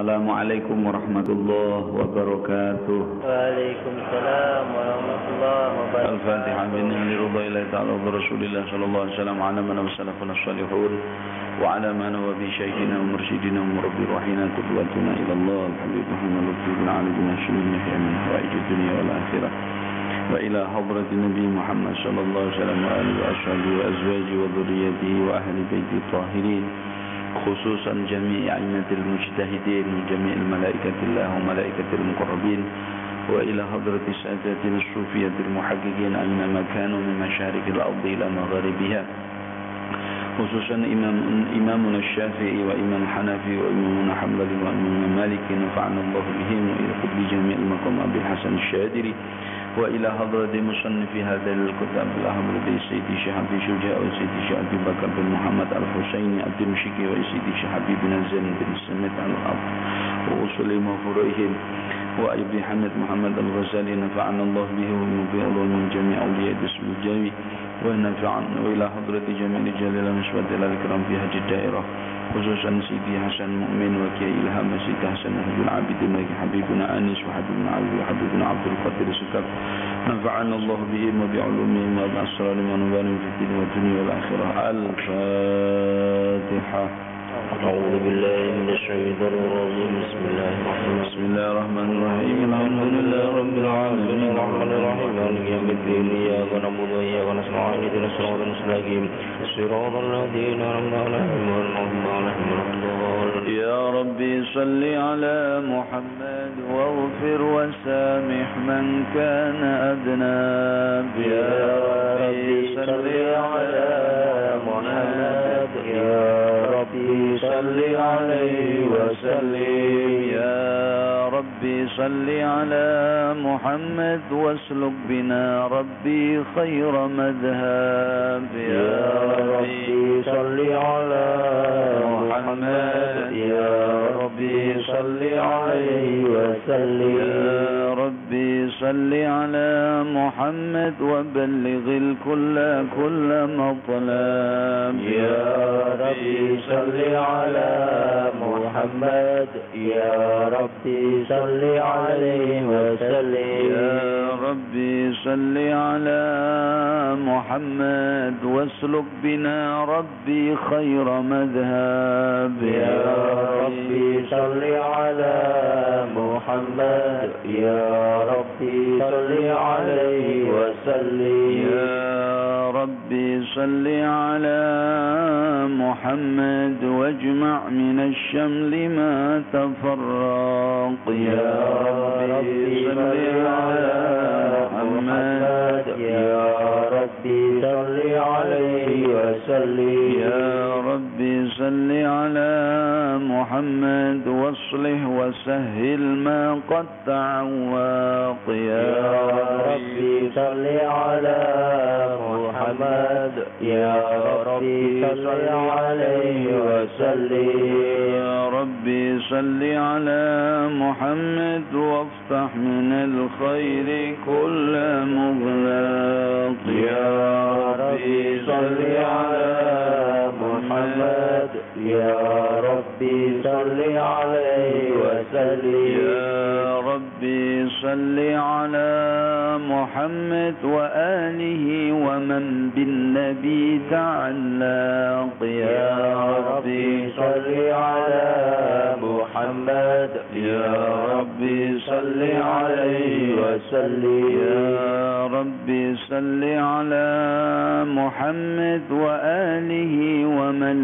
السلام عليكم ورحمة الله وبركاته. وعليكم السلام ورحمة الله وبركاته. الفاتحة بإذن الله رضي الله تعالى ورسول الله صلى الله عليه وسلم. على من وسلفنا الصالحون. وعلى من وفي شيخنا ومرشدنا ومرب روحنا. قدوتنا إلى الله. الحبيب محمد رسول الله عليه وسلم شمل يحيى من حوائج الدنيا والآخرة. وإلى حضرة النبي محمد صلى الله عليه وسلم وآله وأصحابه وأزواجه وذريته وأهل بيته الطاهرين. خصوصا جميع أئمة المجتهدين من جميع الملائكة الله وملائكة المقربين وإلى حضرة سادتنا الصوفية المحققين أينما كانوا من مشارق الأرض إلى مغاربها. خصوصا إمام إمامنا الشافعي وإمام الحنفي وإمامنا حنبلي وإمامنا مالك نفعنا الله بهم وإلى قطب جميع المقام أبي الحسن الشاذلي. وإلى حضرة مصنف هذا الكتاب الأحمد سيدي شيخ شجاع وسيدي شيخ بكر بن محمد الحسيني الدمشقي وسيدي شيخ حبيب بن زين بن على الأرض وأصولهم وفروعهم وأبي حمد محمد الغزالي نفعنا الله به ومن جميع أولياء اسم الجاوي ونفعنا وإلى حضرة جميع رجال النسبة إلى الكرام في هذه الدائرة خصوصا سيدي حسن مؤمن وكي إلهام سيدي حسن أهل العابدين وكي حبيبنا أنيس وحبيبنا علي وحبيبنا عبد القادر السكر نفعنا الله بهم وبعلومهم وبأسرارهم ونبالهم في الدين والدنيا والآخرة. الفاتحة. أعوذ بالله من الشيطان الرجيم. بسم الله الرحمن الرحيم. بسم الله الرحمن الرحيم. الحمد لله رب العالمين. الرحمن الرحيم. مالك يوم الدين إياك نعبد وإياك نستعين اهدنا الصراط المستقيم صراط الذين أنعمت عليهم. يا ربي صل على محمد واغفر وسامح من كان أذنب يا ربي صل على محمد. يا ربي صل عليه وسلم. يا ربي صل على محمد واسلك بنا ربي خير مذهب. يا ربي صل على محمد. يا ربي صل عليه وسلم. يا ربي صل على محمد وبلغ الكل كل مطلب. يا ربي صل على محمد يا ربي صل عليه وسلم. يا ربي صل على محمد واسلك بنا ربي خير مذهب. يا ربي صل على محمد يا ربي صل عليه وسلم. يا ربي صل على محمد واجمع من الشمل ما تفرق. يا ربي صل على محمد. يا ربي صل عليه وسلم. يا ربي صل على محمد واصلح وسهل ما قد تعوق. يا ربي صل على محمد. يا ربي صل عليه وسلم. ربي صل على محمد وافتح من الخير كل مغلق يا ربي صل على محمد. يا ربي صل عليه وسلم. يا ربي صل على محمد وآله ومن بالنبي تعلق. يا ربي صل على محمد. يا ربي صل عليه وسلم. يا ربي صل على محمد وآله ومن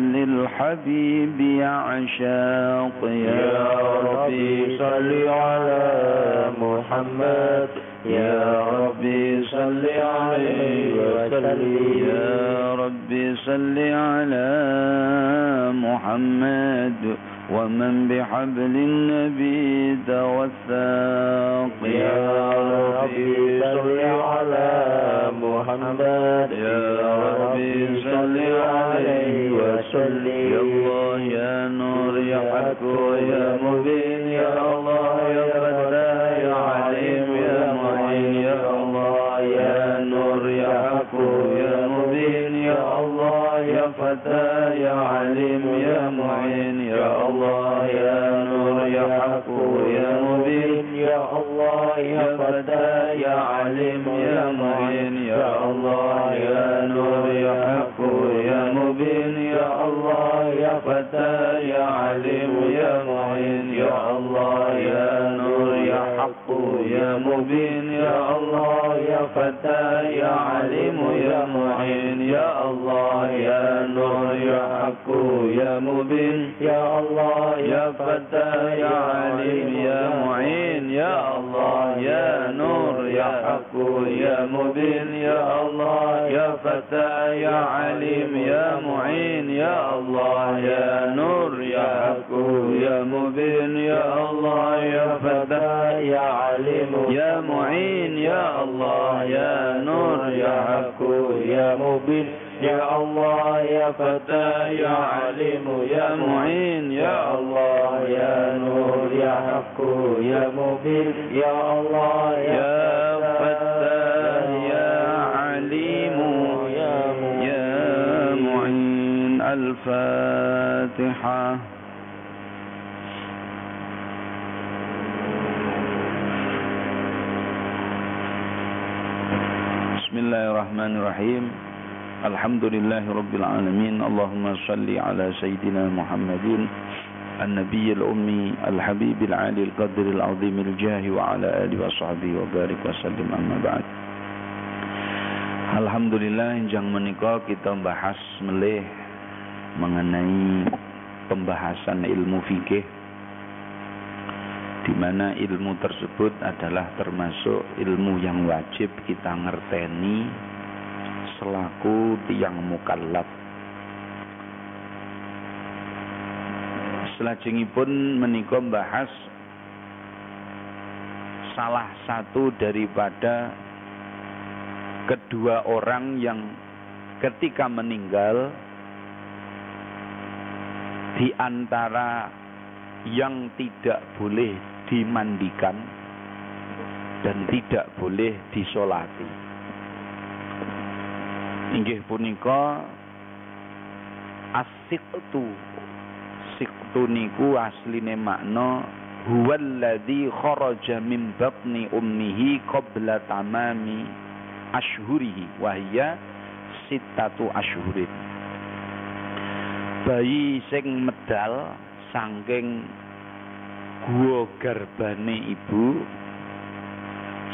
للحبيب يعشاق يا ربي صل على محمد. يا ربي صل عليه وسلم. يا ربي صل على محمد. ومن بحبل النبي توثق يا ربي صل على محمد. يا ربي صل عليه وسلم. يا الله يا نور يا حق يا مبين. يا الله يا فتاح يا عليم يا معين. يا الله يا نور يا حق يا مبين. يا الله يا فتاح يا عليم يا معين يا عليم يا معين يا الله يا نور يا حق يا مبين يا الله يا فتى يا عليم يا معين يا الله يا نور يا حق يا مبين يا الله يا فتى يا عليم يا معين يا الله يا نور يا حق. يا مبين يا الله يا فتى يا عليم يا معين يا الله يا نور يا حق يا مبين يا الله يا فتى يا عليم يا معين يا الله يا نور يا حق يا مبين. يا الله يا فتى يا عليم يا معين. يا الله يا نور يا حق يا مبين. يا الله يا فتى يا عليم يا معين. الفاتحة. بسم الله الرحمن الرحيم. الحمد لله رب العالمين اللهم صل على سيدنا محمد النبي الأمي الحبيب العالي القدر العظيم الجاه وعلى آله وصحبه وبارك وسلم أما بعد Alhamdulillah yang menikah kita bahas melih mengenai pembahasan ilmu fikih di mana ilmu tersebut adalah termasuk ilmu yang wajib kita ngerteni selaku tiang mukallaf. Selajengipun menika bahas salah satu daripada kedua orang yang ketika meninggal di antara yang tidak boleh dimandikan dan tidak boleh disolati. Inggih punika asiktu siktu niku asline makna huwallazi kharaja min batni ummihi qabla tamami ashhurihi wahya sitatu ashhurin. Bayi sing medal sangking gua garbane ibu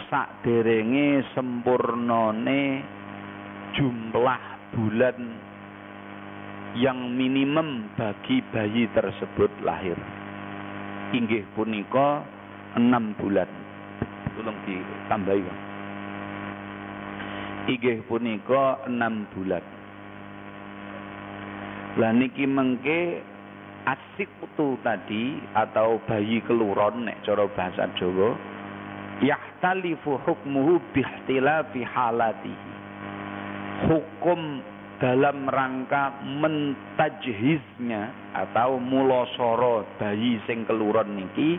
sakderenge sempurnane jumlah bulan yang minimum bagi bayi tersebut lahir inggih punika enam bulan tolong ditambahi Bang inggih punika enam bulan. Lah niki mengke asik tu tadi atau bayi keluron nek cara bahasa Jawa yahtalifu hukmuhu bihtilafi halatihi. Hukum dalam rangka mentajhiznya atau mulosoro bayi sing keluron niki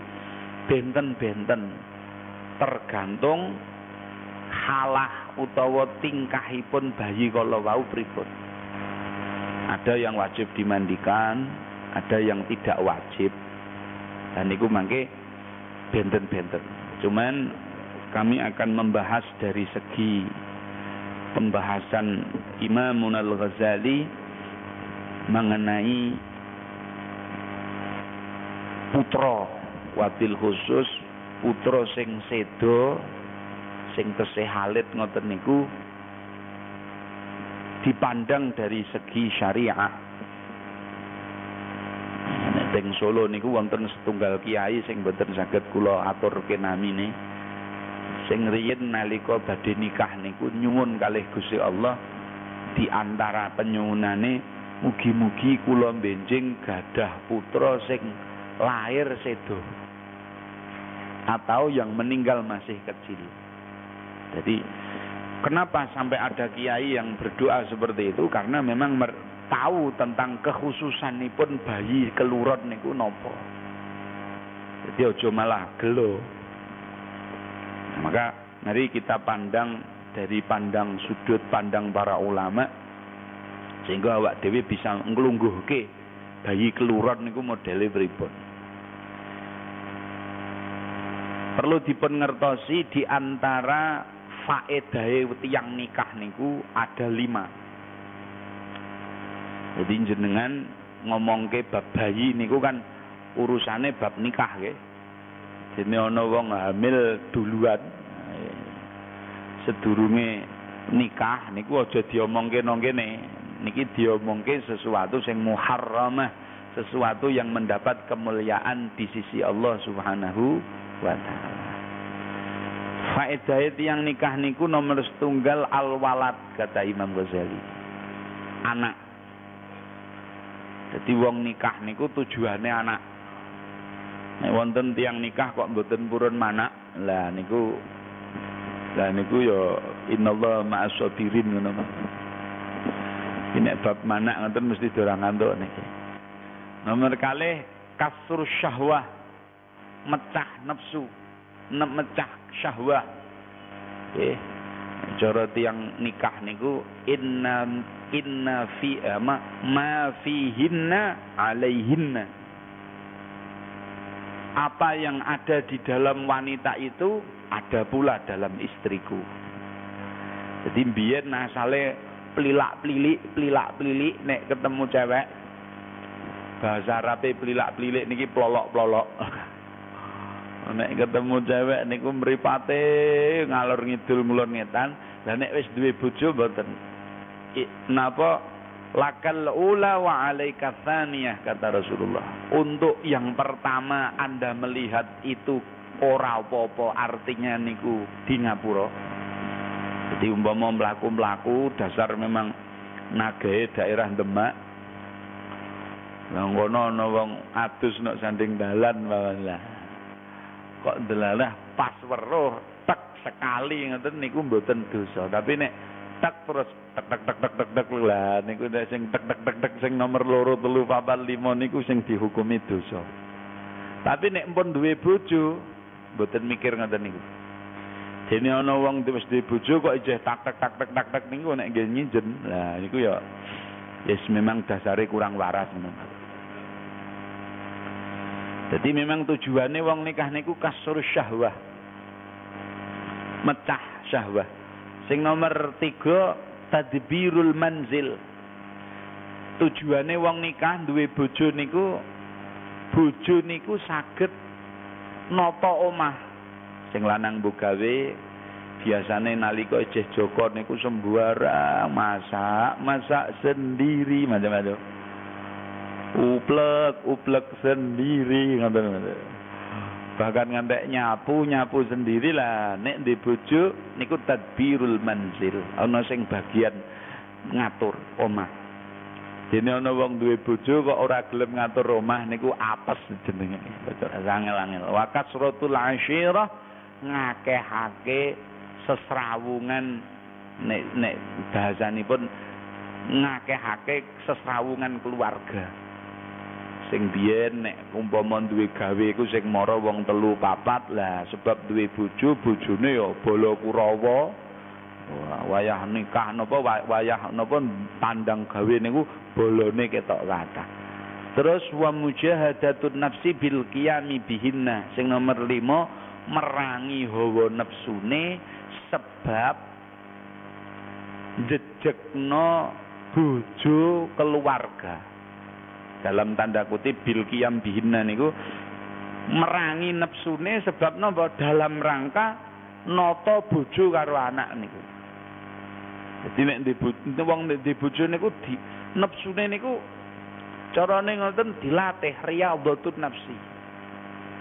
benten-benten tergantung halah utawa tingkahipun bayi kala wau pripun. Ada yang wajib dimandikan, ada yang tidak wajib. Dan itu mangke benten-benten. Cuman kami akan membahas dari segi pembahasan Imam Al-Ghazali mengenai putra wabil khusus putra sing sedo sing tesih halit ngoten niku dipandang dari segi syariat. Nek teng Solo niku wonten setunggal kiai sing boten saged kula aturke namine. Sing riyin nalika badhe nikah niku nyuwun kalih Gusti Allah di antara penyuwunane mugi-mugi kula benjing gadah putra sing lahir sedo atau yang meninggal masih kecil. Jadi kenapa sampai ada kiai yang berdoa seperti itu? Karena memang tahu tentang kekhususan pun bayi keluron niku nopo. Jadi ojo malah gelo. Maka mari kita pandang dari pandang sudut pandang para ulama sehingga awak dewi bisa nglungguhke bayi keluron niku modele pripun. Perlu dipun ngertosi di antara faedahe tiang nikah niku ada lima. Jadi jenengan ngomongke bab bayi niku kan urusane bab nikah nggih. Dene ana wong hamil duluan sedurunge nikah niku aja diomongke nang kene. Niki diomongke sesuatu sing muharramah, sesuatu yang mendapat kemuliaan di sisi Allah Subhanahu wa taala. Faedah yang nikah niku nomor setunggal al walad kata Imam Ghazali. Anak. Jadi wong nikah niku tujuannya anak. Wonten tiang nikah kok mboten purun mana? Lah niku lah niku ya innallaha ma'as sabirin ngono. Ini bab mana ngoten mesti dorang ngantuk niki. Nomor kali kasur syahwah mecah nafsu, mecah syahwah. Eh, cara tiang nikah niku inna inna fi ma ma fihinna alaihinna. Apa yang ada di dalam wanita itu ada pula dalam istriku. Jadi biar nasale pelilak pelilik pelilak pelilik nek ketemu cewek bahasa Arabe pelilak pelilik niki pelolok nek ketemu cewek niku mripate ngalor ngidul ngulon ngetan lah nek wis duwe bojo mboten. Napa lakal ula wa alaika tsaniyah kata Rasulullah untuk yang pertama Anda melihat itu ora apa-apa artinya niku di ngapura jadi umpama mlaku-mlaku dasar memang nagae daerah Demak. Lah ngono ana wong adus nek sanding dalan lah. Kok delalah pas weruh tek sekali ngoten niku mboten dosa. Tapi nek tek terus tek tek tek tek tek tek lah niku nek sing tek tek tek tek sing nomor loro telu papat lima niku sing dihukumi dosa. Tapi nek pun duwe bojo mboten mikir ngoten niku. Dene ana wong wis duwe bojo kok ijeh tak tak tak tak tak tak niku nek nggih nyinjen. Lah niku ya yes memang dasare kurang waras ngono. Jadi memang tujuannya wong nikah niku kasur syahwah. Mecah syahwah. Sing nomor tiga tadbirul manzil. Tujuannya wong nikah duwe bojo niku bojo niku saged nata omah. Sing lanang mbok gawe biasane nalika ijeh Joko niku sembarang masak masak sendiri macam-macam. Uplek uplek sendiri ngoten bahkan ngantek nyapu nyapu sendiri lah. Nek di bojo niku tadbirul manzil. Ana sing bagian ngatur omah. Dene ana wong duwe bojo kok ora gelem ngatur omah niku apes jenenge. Angel-angel. Wa kasratul asyirah ngakehake sesrawungan. Nek nek bahasanipun ngakehake sesrawungan keluarga sing biyen nek umpama duwe gawe iku sing mara wong telu papat lah sebab duwe bojo bojone ya bala kurawa. Wayah nikah napa wayah napa pandang gawe niku bolone ketok kathah. Terus wa mujahadatun nafsi bil qiyami bihinna sing nomor 5 merangi hawa nepsune sebab jejekno bojo keluarga dalam tanda kutip bil qiyam bihinna niku merangi nepsune sebab napa dalam rangka nata bojo karo anak niku. Jadi nek di wong di bojo niku di nepsune niku carane ngoten dilatih riyadhatun nafsi.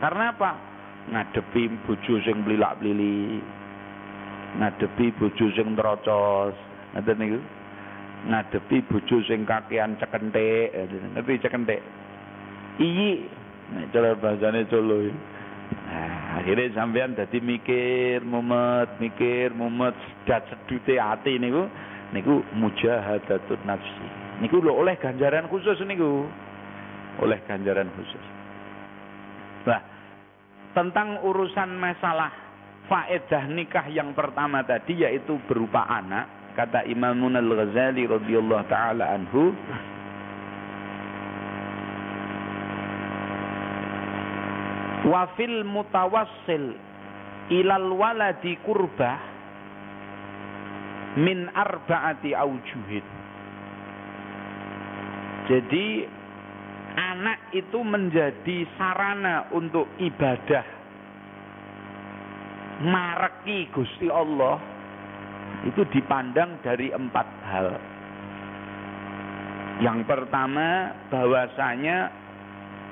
Karena apa? Ngadepi bojo sing blilak-blili ngadepi bojo sing trocos ngoten niku ngadepi bojo sing kakean cekentik ngerti cekentik iyi nek cara bahasane colo nah akhirnya sampean dadi mikir mumet mikir mumet sedat sedute ati niku niku mujahadatun nafsi. Niku lho oleh ganjaran khusus niku. Oleh ganjaran khusus. Nah tentang urusan masalah faedah nikah yang pertama tadi yaitu berupa anak kata Imamun Al-Ghazali radhiyallahu taala anhu wa fil mutawassil ilal waladi kurbah min arbaati aujuhin. Jadi anak itu menjadi sarana untuk ibadah mareki Gusti Allah itu dipandang dari empat hal. Yang pertama bahwasanya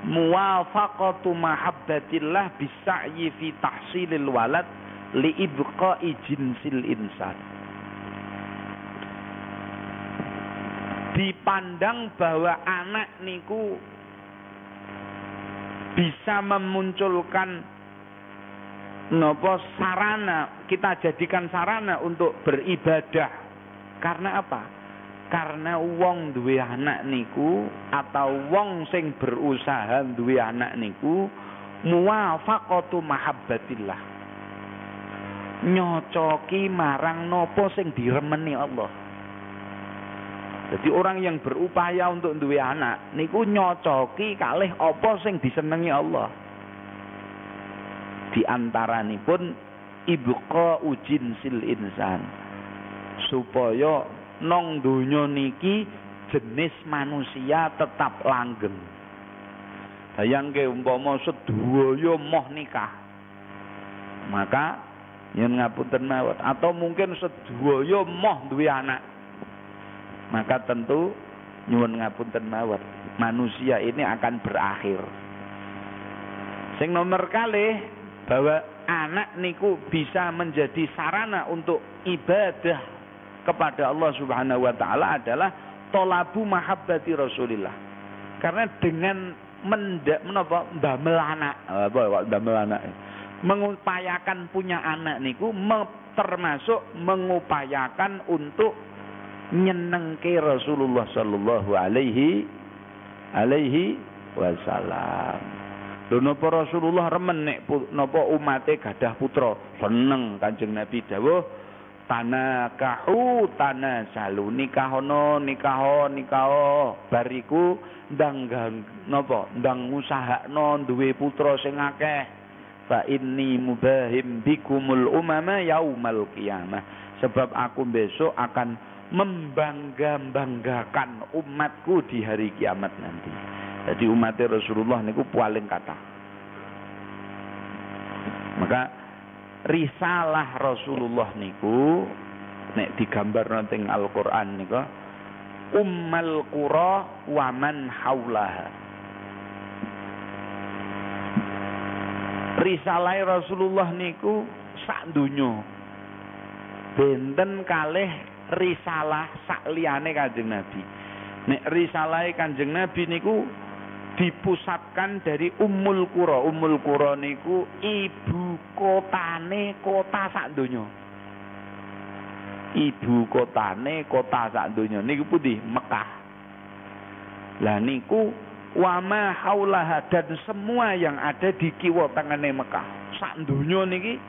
muwafaqatu mahabbatillah bisa'yi fi tahsilil walad li ibqa'i jinsil insan. Dipandang bahwa anak niku bisa memunculkan nopo sarana kita jadikan sarana untuk beribadah. Karena apa? Karena wong duwe anak niku atau wong sing berusaha duwe anak niku muwafaqatu mahabbatillah. Nyocoki marang nopo sing diremeni Allah. Jadi orang yang berupaya untuk duwe anak niku nyocoki kalih apa sing disenengi Allah di pun ibqa ujin sil insan. Supaya nong donya niki jenis manusia tetap langgeng. Bayangke umpama sedaya moh nikah. Maka yen ngapunten mawon. Atau mungkin sedaya moh duwe anak. Maka tentu nyuwun ngapunten mawon. Manusia ini akan berakhir. Sing nomor kali bahwa anak niku bisa menjadi sarana untuk ibadah kepada Allah Subhanahu wa taala adalah tolabu mahabbati Rasulillah. Karena dengan mendak menapa anak, apa ndamel anak? Mengupayakan punya anak niku termasuk mengupayakan untuk nyenengke Rasulullah sallallahu alaihi alaihi wasallam. Lho napa Rasulullah remen nek napa umate gadah putra, seneng Kanjeng Nabi dawuh tanakahu tanasalu nikahono nikaho nikaho bariku ndang napa ndang usahakno duwe putra sing akeh. Fa inni mubahim bikumul umama yaumal qiyamah. Sebab aku besok akan membangga-banggakan umatku di hari kiamat nanti. Jadi umat Rasulullah niku paling kata. Maka risalah Rasulullah niku nek digambar nanti Al-Qur'an niku ummal qura wa man haulaha. Risalah Rasulullah niku sak dunyo. Benten kalih risalah sak liyane Kanjeng Nabi. Nek risalah Kanjeng Nabi niku dipusatkan dari Ummul Qura. Ummul Qura niku ibu kotane kota sak donya. Ibu kotane kota sak donya niku putih Mekah. Lah niku wama haulaha dan semua yang ada di kiwa tengene Mekah. Sak donya niki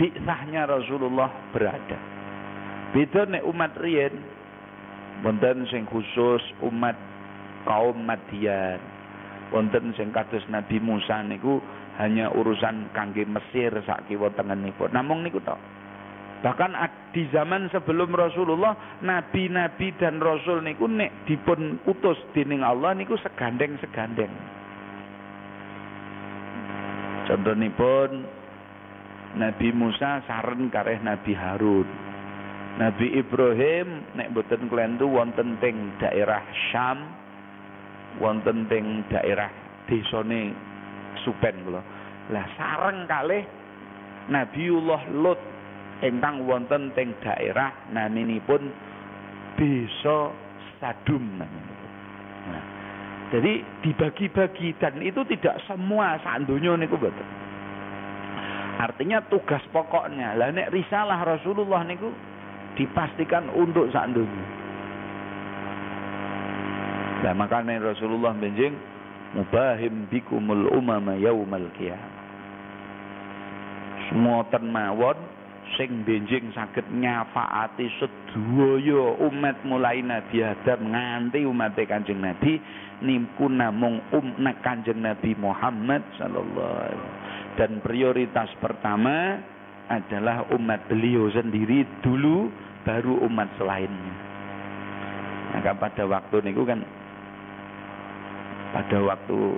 bi'sahnya Rasulullah berada. Beda nek umat riyen wonten sing khusus umat kaum Madian wonten sing kados Nabi Musa niku hanya urusan kangge Mesir sak kiwa tengenipun. Namung niku tok. Bahkan di zaman sebelum Rasulullah, nabi-nabi dan rasul niku nek dipun utus dening Allah niku segandeng-segandeng. Contohipun Nabi Musa sareng kareh Nabi Harun. Nabi Ibrahim nek boten klentu wonten teng daerah Syam wonten teng daerah desane Supen kula. Lah sareng kalih Nabiullah Lut ingkang wonten teng daerah naminipun Desa Sadum Nah, jadi dibagi-bagi dan itu tidak semua sak donya niku betul. Artinya tugas pokoknya. Lah nek risalah Rasulullah niku dipastikan untuk sak donya. Nah makanya Rasulullah benjing mubahim bikumul umama yaumal qiyamah. Semua termawon sing benjing saged nyafaati sedaya umat mulai Nabi Adam nganti umat Kanjeng Nabi niku namung um Kanjeng Nabi Muhammad sallallahu dan prioritas pertama adalah umat beliau sendiri dulu baru umat selainnya. Maka pada waktu niku kan pada waktu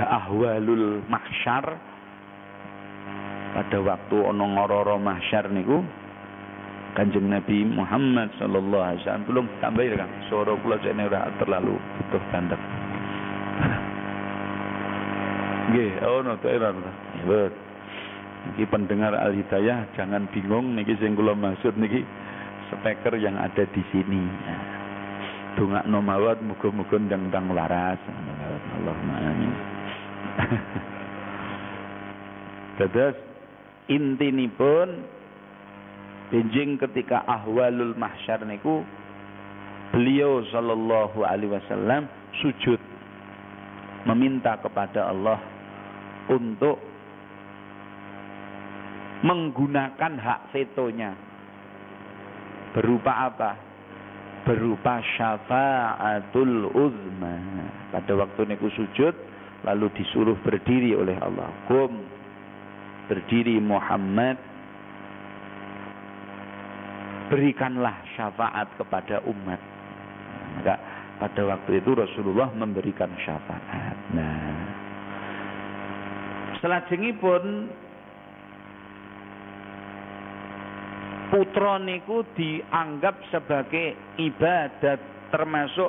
eh, ahwalul mahsyar pada waktu ono ngororo mahsyar niku Kanjeng Nabi Muhammad sallallahu alaihi wasallam belum tambah ya Kang. Suara kula jane ora terlalu butuh bandek. Nggih, oh no to era. Niki pendengar Al Hidayah jangan bingung niki sing kula maksud niki speaker yang ada di sini. Dongakno mawon muga-muga ndang-ndang waras. Allahumma amin. Dados intinipun benjing ketika ahwalul mahsyar niku beliau sallallahu alaihi wasallam sujud meminta kepada Allah untuk menggunakan hak vetonya berupa apa? Berupa syafaatul uzma. Pada waktu niku sujud lalu disuruh berdiri oleh Allah. Kum berdiri Muhammad berikanlah syafaat kepada umat. Maka pada waktu itu Rasulullah memberikan syafaat. Nah, pun putra niku dianggap sebagai ibadat termasuk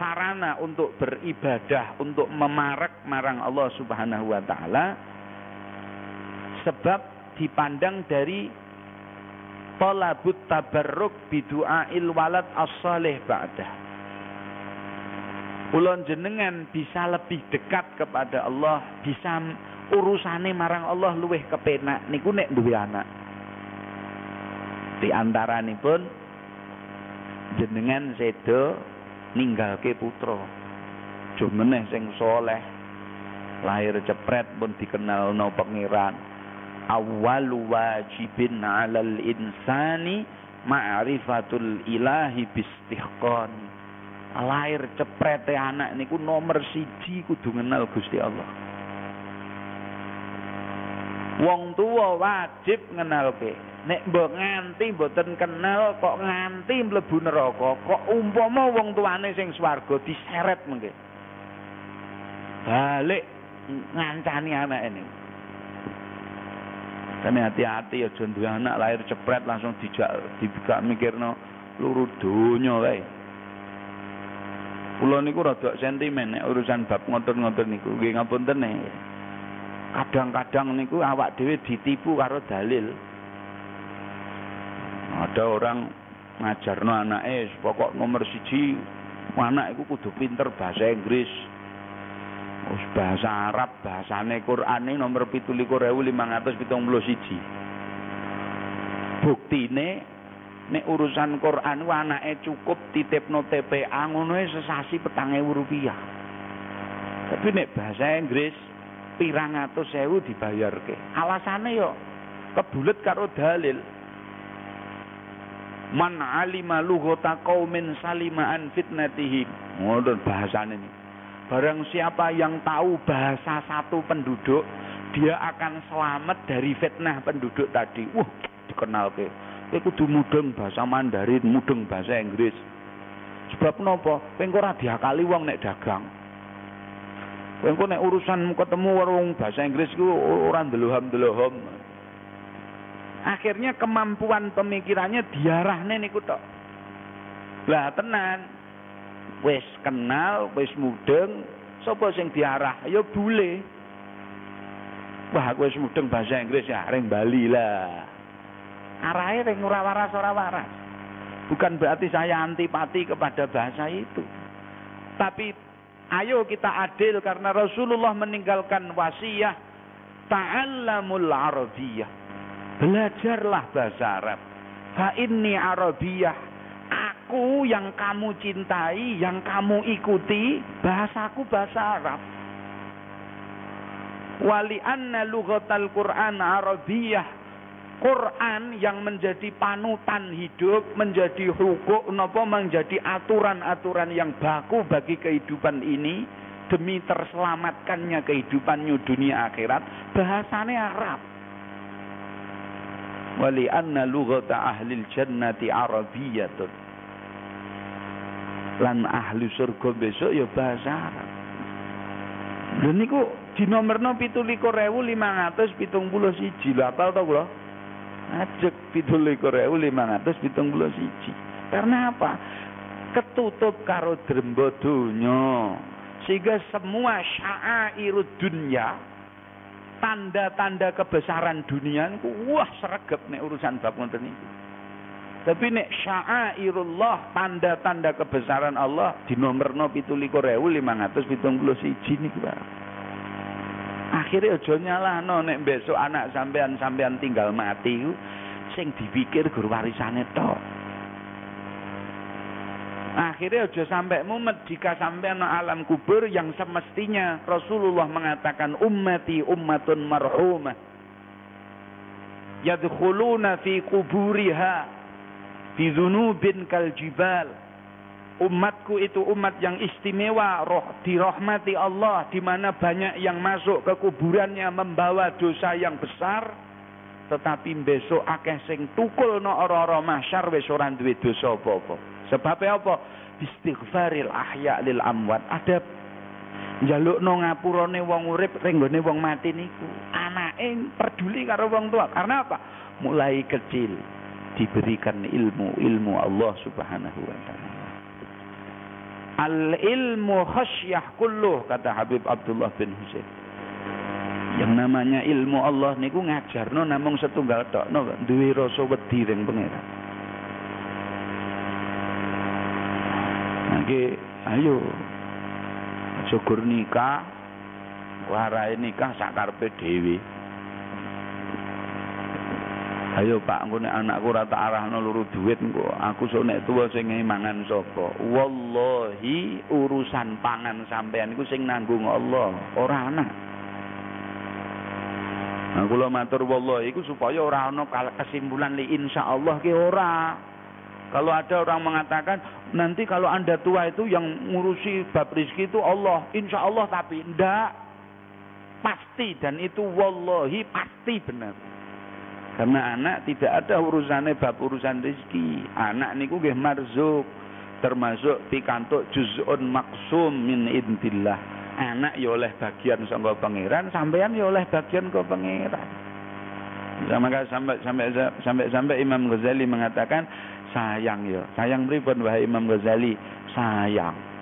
sarana untuk beribadah untuk memarak marang Allah Subhanahu wa taala sebab dipandang dari talabut tabarruk bidu'ail walad as-salih ba'dah. Ulon jenengan bisa lebih dekat kepada Allah, bisa urusane marang Allah luweh kepenak. Niku nek duwe anak di antara pun jenengan sedo ninggalke putra. Jumeneh sing soleh lahir cepret pun dikenal no pangeran. Awal wajibin alal insani ma'rifatul ilahi bistihqan. Lahir cepret anak niku nomor siji kudu kenal Gusti Allah. Wong tua wajib ngenalke nek mbok nganti mboten kenal kok nganti mlebu neraka kok umpama wong tuane sing swarga diseret mengke balik ngancani anak ini Kami hati-hati jangan duwe anak lahir cepret langsung dijak dibuka mikirno luru donya wae. Kula niku rada sentimen nek urusan bab ngoten-ngoten niku. Nggih ngapunten Kadang-kadang niku awak dhewe ditipu karo dalil. Ada orang ngajarno anake pokok nomor siji anak iku kudu pinter bahasa Inggris. Wis bahasa Arab, bahasane Qur'ane nomor 17.571. Buktine nek urusan Qur'an ku anake cukup titipno TPA ngono sesasi petang ewu rupiah. Tapi nek bahasa Inggris pirang atus sewu dibayarke. Alasane yo kebulet karo dalil. Man alima lughata qaumin salima an fitnatihi. Ngoten bahasane ini. Barang siapa yang tahu bahasa satu penduduk, dia akan selamat dari fitnah penduduk tadi. Wah, dikenal ke. Kowe kudu mudeng bahasa Mandarin, mudeng bahasa Inggris. Sebab napa? Kowe ora diakali wong nek dagang. Kowe nek urusan ketemu warung bahasa Inggris ku ora ndeloham-ndeloham akhirnya kemampuan pemikirannya diarahne niku tok. Lah tenan. Wis kenal wis mudeng sapa sing diarah? Ya bule. Wah aku wis mudeng bahasa Inggris ya ring Bali lah. Arahe ring ora waras bukan berarti saya antipati kepada bahasa itu. Tapi ayo kita adil karena Rasulullah meninggalkan wasiat ta'allamul arabiyah Belajarlah bahasa Arab. Fa inni Arabiyah. Aku yang kamu cintai, yang kamu ikuti, bahasaku bahasa Arab. Wali anna lughatal Quran Arabiyah. Quran yang menjadi panutan hidup, menjadi hukum, nopo menjadi aturan-aturan yang baku bagi kehidupan ini demi terselamatkannya kehidupannya dunia akhirat, bahasanya Arab. Wali anna lughata ahli jannati arabiyyatun. Lan ahli surga besok ya bahasa Arab. Lha niku dinomorno 17.571. Lha apal to kula? Ajek 17.571. Karena apa? Ketutup karo drembo. Sehingga semua syairud dunya tanda-tanda kebesaran dunia niku wah sregep nek urusan bab ngoten niku. Tapi nek syairullah tanda-tanda kebesaran Allah di nomorno 17.571 niku Pak. Akhirnya aja nyalahno nek besok anak sampean sampean tinggal mati ku sing dipikir guru warisane tok. Akhirnya aja sampai mumet jika sampai no alam kubur yang semestinya Rasulullah mengatakan ummati ummatun marhumah. Yadkhuluna fi kuburiha fi dzunubin kal jibal. Umatku itu umat yang istimewa, roh dirahmati Allah di mana banyak yang masuk ke kuburannya membawa dosa yang besar tetapi besok akeh sing tukul no ora-ora mahsyar wis ora duwe dosa apa-apa. Sebabnya apa? Istighfaril ahya lil amwat. Ada njaluk no ngapurane wong urip renggone wong mati niku. Anake peduli karo wong tua. Karena apa? Mulai kecil diberikan ilmu ilmu Allah Subhanahu wa taala. Al ilmu khasyah kulluh kata Habib Abdullah bin Husain. Yang namanya ilmu Allah niku ngajarno namung setunggal tok no duwe rasa wedi ring pangeran. Nggih, ayo. Syukur nikah. Warai nikah sakarepe dhewe. Ayo Pak, engko nek anakku ora tak arahno luru duit engko. Aku sok nek tuwa sing mangan sapa? Wallahi urusan pangan sampean iku sing nanggung Allah, ora anak. Nah, kula matur wallahi iku supaya ora ana kesimpulan li insyaallah ki ora. Kalau ada orang mengatakan nanti kalau anda tua itu yang ngurusi bab rizki itu Allah, insya Allah tapi ndak pasti dan itu wallahi pasti benar. Karena anak tidak ada urusannya bab urusan rizki. Anak niku nggih marzuk termasuk pikantuk juz'un maksum min indillah. Anak ya oleh bagian sangka pangeran, sampean ya oleh bagian ke pangeran. Sama sampai sampai sampai sampai Imam Ghazali mengatakan sayang ya. Sayang pripun wahai Imam Ghazali? Sayang.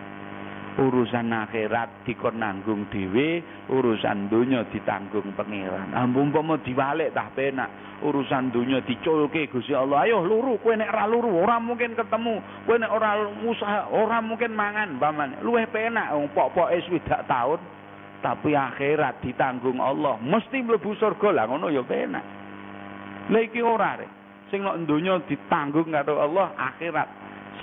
Urusan akhirat dikon nanggung dhewe, urusan donya ditanggung pangeran. Ampun umpama diwalik tah penak. Urusan donya diculke Gusti Allah. Ayo luru, kowe nek ora luru ora mungkin ketemu. Kowe nek ora usaha ora mungkin mangan paman. Luwih penak wong pok-poke swidak taun. Tapi akhirat ditanggung Allah, mesti mlebu surga lah ngono ya penak. Lha iki ora rek. Sing nek donya ditanggung karo Allah, akhirat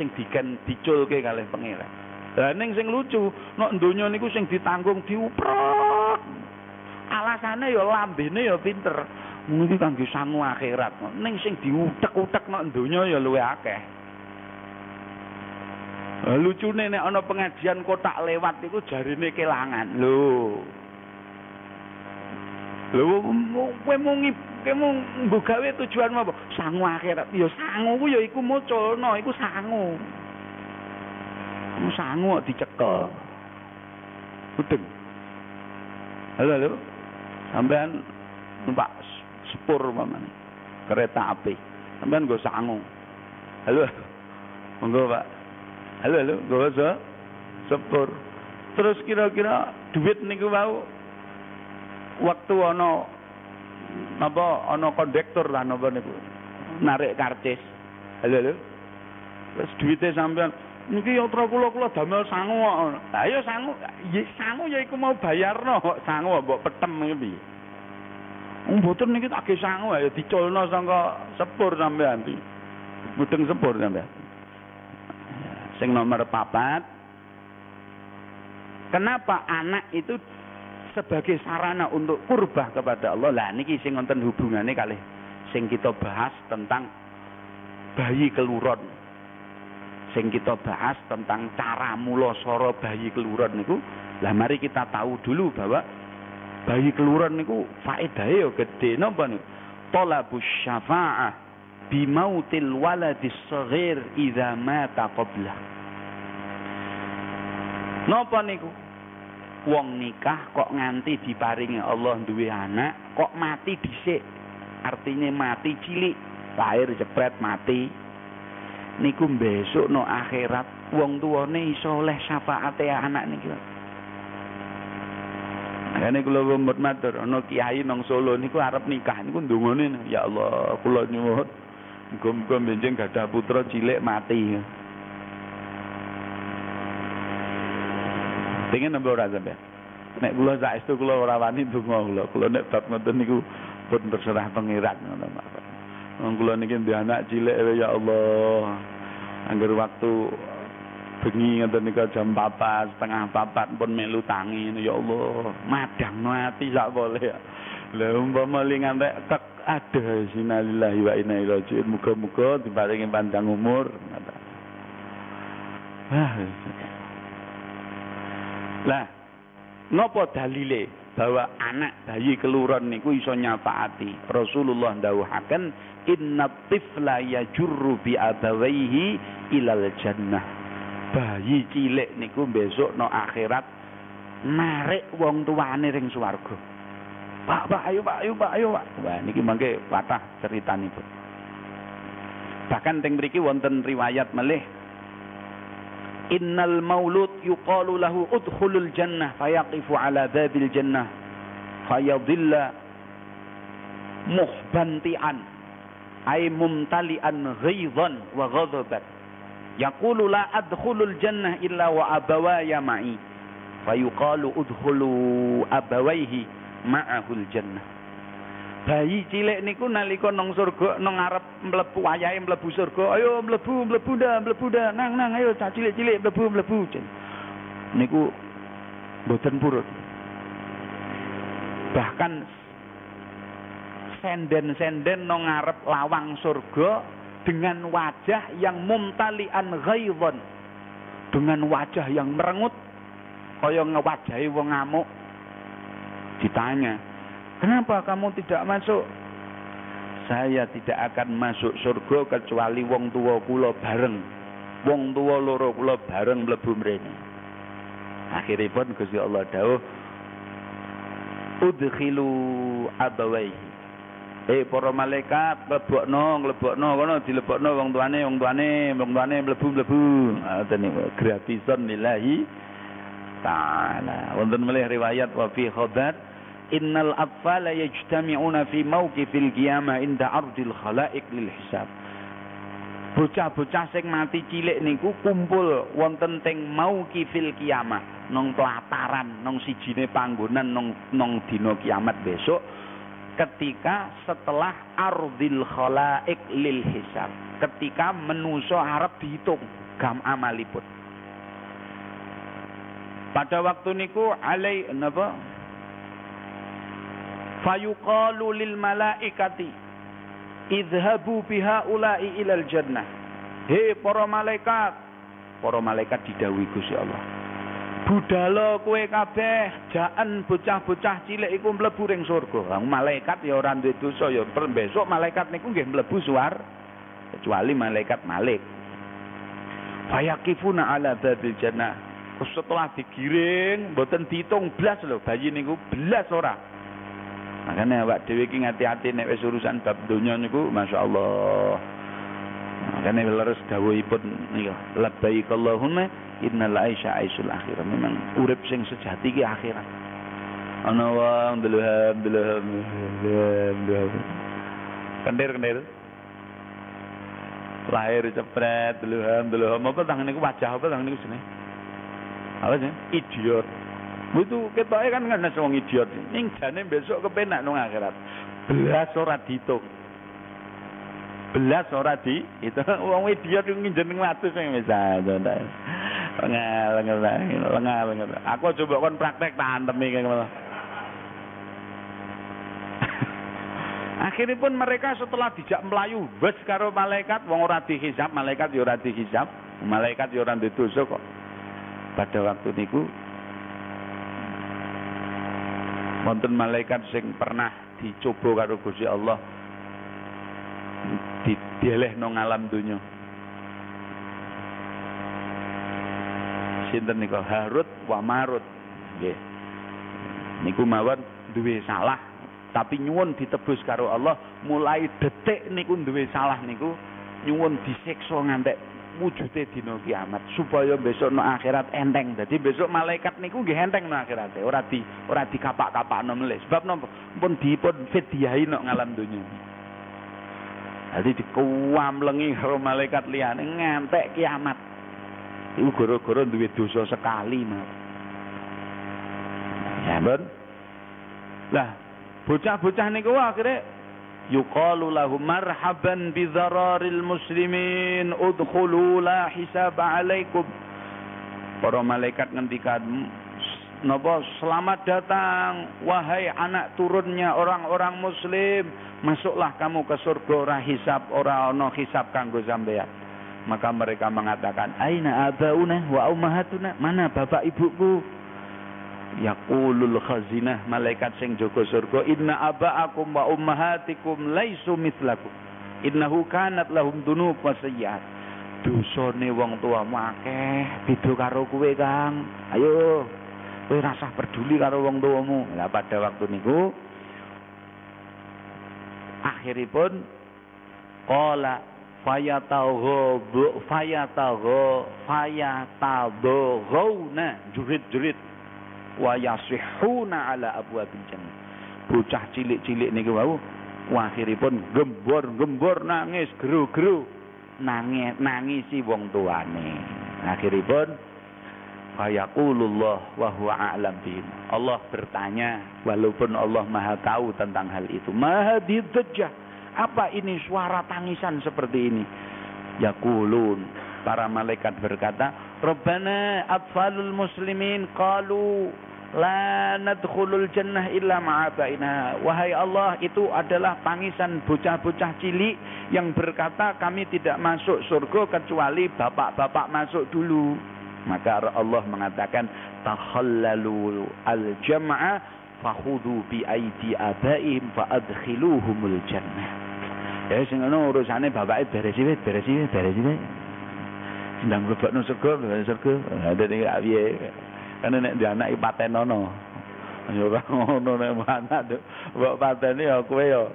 sing diken diculke kalih pangeran. Lah ning sing lucu, nek donya niku sing ditanggung diuprek. Alasane ya lambene ya pinter. Niki kangge sangu akhirat. Ning sing diutek-utek nek donya ya luwih akeh. Lucune nek ana pengajian kotak lewat iku jarine kelangan. Lho. Lho kowe mung mbok gawe tujuan apa? Sangu akhirat. Ya sangu ku ya iku muculno, iku sangu. Kamu sangu kok dicekel. Udeng. Halo, halo. Sampean numpak sepur pamane. Kereta api. Sampean nggo sangu. Halo. Monggo, Pak. Halo, halo. Nggo sepur. Terus kira-kira duit niku wau waktu ana napa ana kondektur lah napa niku narik karcis. Halo, halo. Terus duitnya sampean niki yatra kula kula damel sangu kok. Lah ya sangu, ya sangu ya iku mau bayarno kok sangu mbok petem iki piye. Wong mboten niki tak sangu ya diculno sangka sepur sampean iki. Mudeng sepur sampean. Sing nomor papat Kenapa anak itu sebagai sarana untuk kurbah kepada Allah? Lah niki sing wonten hubungane kalih sing kita bahas tentang bayi keluron. Sing kita bahas tentang cara mula soro bayi keluron niku. Lah mari kita tahu dulu bahwa bayi keluron niku faedahe ya gede napa niku? Talabus syafa'ah bimautil waladis saghir idza mata qabla Napa niku wong nikah kok nganti diparingi Allah duwe anak kok mati dhisik. Artinya mati cilik lahir jepret mati. Niku besok no akhirat wong tuane iso oleh syafaate anak niki Ini kula wemut matur ana kiai nang Solo niku arep nikah niku ndongone ya Allah kula nyuwun. Muga-muga benjing gadah putra cilik mati. Pengen nambah ora sampe. Nek kula saestu kula ora wani donga kula. Kula nek bab ngoten niku pun terserah pangeran ngono Pak. Wong kula niki ndek anak cilik ya Allah. Angger waktu bengi ngoten niku jam 4 setengah 4 pun melu tangi ya Allah. Madangno ati sak boleh. Lah umpama li ngantek kek ada sinalillahi wa inna ilaihi raji'un. Muga-muga diparingi panjang umur. Ah, lah, nopo dalile bahwa anak bayi keluran niku iso nyafaati. Rasulullah dawuhaken inna tifla yajurru bi abawaihi ilal jannah. Bayi cilik niku besok no akhirat narik wong tuane ring swarga. Pak, Pak, ayo Pak, ayo Pak, ayo Pak. Wah, niki mangke patah ceritanipun. Bahkan teng mriki wonten riwayat melih innal maulud yuqalu lahu udkhulul jannah fayaqifu ala babil jannah fayadilla muhbantian ay mumtalian ghaidhan wa ghadaban yaqulu la adkhulul jannah illa wa abawaya ma'i fayuqalu udkhulu abawaihi ma'ahul jannah bayi cilik niku nalika nang surga nang ngarep mlebu wayahe mlebu surga ayo mlebu mlebu dah mlebu dah nang nang ayo cah cilik-cilik mlebu mlebu. Niku mboten purut. Bahkan senden-senden nang ngarep lawang surga dengan wajah yang mumtalian ghaidhon. Dengan wajah yang merengut kaya ngewajahi wong ngamuk. Ditanya Kenapa kamu tidak masuk? Saya tidak akan masuk surga kecuali wong tua kula bareng. Wong tua loro kula bareng mlebu mrene. Akhiripun Gusti Allah dawuh Udkhilu abawai. Eh para malaikat mlebokno mlebokno kono dilebokno wong tuane wong tuane wong tuane mlebu-mlebu. Ngoten niku gratisan lillahi taala. Wonten melih riwayat wa fi khadat innal atfala yajtami'una fi mawqifil qiyamah inda ardil khalaiq lil hisab. Bocah-bocah sing mati cilik niku kumpul wonten teng mauqifil kiamah nang pelataran nang sijine panggonan nang nang dina kiamat besok ketika setelah ardil khalaik lil hisab. Ketika menuso arep dihitung gam amalipun. Pada waktu niku alai napa fayuqalu lil malaikati idhabu biha ulai ilal jannah. He para malaikat para malaikat didhawuhi Gusti Allah. Budala kowe kabeh jaan bocah-bocah cilik iku mlebu ring surga. Malaikat ya ora duwe dosa ya. Besok malaikat niku nggih mlebu suar kecuali malaikat malik. Fayaqifuna ala babil jannah. Setelah digiring mboten diitung blas lho bayi niku blas ora Makanya awak dhewe iki ngati-ati nek wis urusan bab donya niku masyaallah. Makanya leres dawuhipun nika labbaik Allahumma innal aisha aisul akhirah. Memang urip sing sejati ki akhirat. Ana wong deluham deluham deluham. Kendir kendir. Lahir cepret deluham deluham apa tangan niku wajah apa tangan niku jenenge? Apa sih? Idiot. Itu ketoke kan kan wong idiot. Ning jane besok kepenak nang akhirat. Belas ora dihitung. Belas ora di itu wong idiot nginjen watu sing wis lengal lengal. Aku coba kon praktek tak antemi ngono. Akhirnya pun mereka setelah dijak melayu bes karo malaikat wong ora dihisab malaikat ya ora malaikat ya ora kok pada waktu niku wonten malaikat sing pernah dicoba karo Gusti Allah didelehno ngalam donya. Sinten niku? Harut wa Marut. Nggih. Niku mawon duwe salah tapi nyuwun ditebus karo Allah mulai detik niku duwe salah niku nyuwun disiksa ngantek wujude dina kiamat supaya besok no akhirat enteng dadi besok malaikat niku nggih enteng no akhirat ora di ora dikapak-kapakno melih sebab napa pun dipun fidyahi no ngalam donya Jadi dikuamlengi karo malaikat liyane ngantek kiamat. Iku gara-gara duwe dosa sekali, Mas. Ya. Lah, bocah-bocah niku akhirnya yuqalu lahum marhaban bi muslimin udkhulu la hisab alaikum. Para malaikat ngendikan Napa? Selamat datang wahai anak turunnya orang-orang muslim. Masuklah kamu ke surga ora hisab ora ono hisab kanggo sampeyan. Maka mereka mengatakan aina abauna wa ummahatuna? Mana bapak ibuku yaqulul khazinah malaikat sing jaga surga inna abaakum wa ummahatikum laisu mitlakum innahu kanat lahum dunub wa sayyiat. Dosane wong tuamu akeh beda karo kowe Kang. Ayo kowe rasah peduli karo wong tuamu. Lah pada waktu niku akhiripun qala fayatagho fayatagho fayatadghawna jurid-jurid wa yasihuna ala abwabil jannah. Bocah cilik-cilik niku wau akhiripun gembor-gembor nangis geru-geru nangis nangisi wong tuane. Akhiripun Fayaqulullah wa huwa a'lam bihim. Allah bertanya walaupun Allah Maha tahu tentang hal itu. Maha didajjah. Apa ini suara tangisan seperti ini? Yaqulun. Para malaikat berkata, Rabbana atfalul muslimin qalu la nadkhulul jannah illa ma'abaina. Wahai Allah, itu adalah tangisan bocah-bocah cilik yang berkata kami tidak masuk surga kecuali bapak-bapak masuk dulu. Maka Allah mengatakan takhallalu al-jam'a fakhudhu bi aidi abaihim fa adkhiluhumul jannah. Ya sing ngono urusane bapake beres iki beres iki beres iki. Sedang mlebokno surga, mlebokno surga. Ada ning piye. Kan nek di anak. Ya ora ngono nek anak mbok pateni ya kowe ya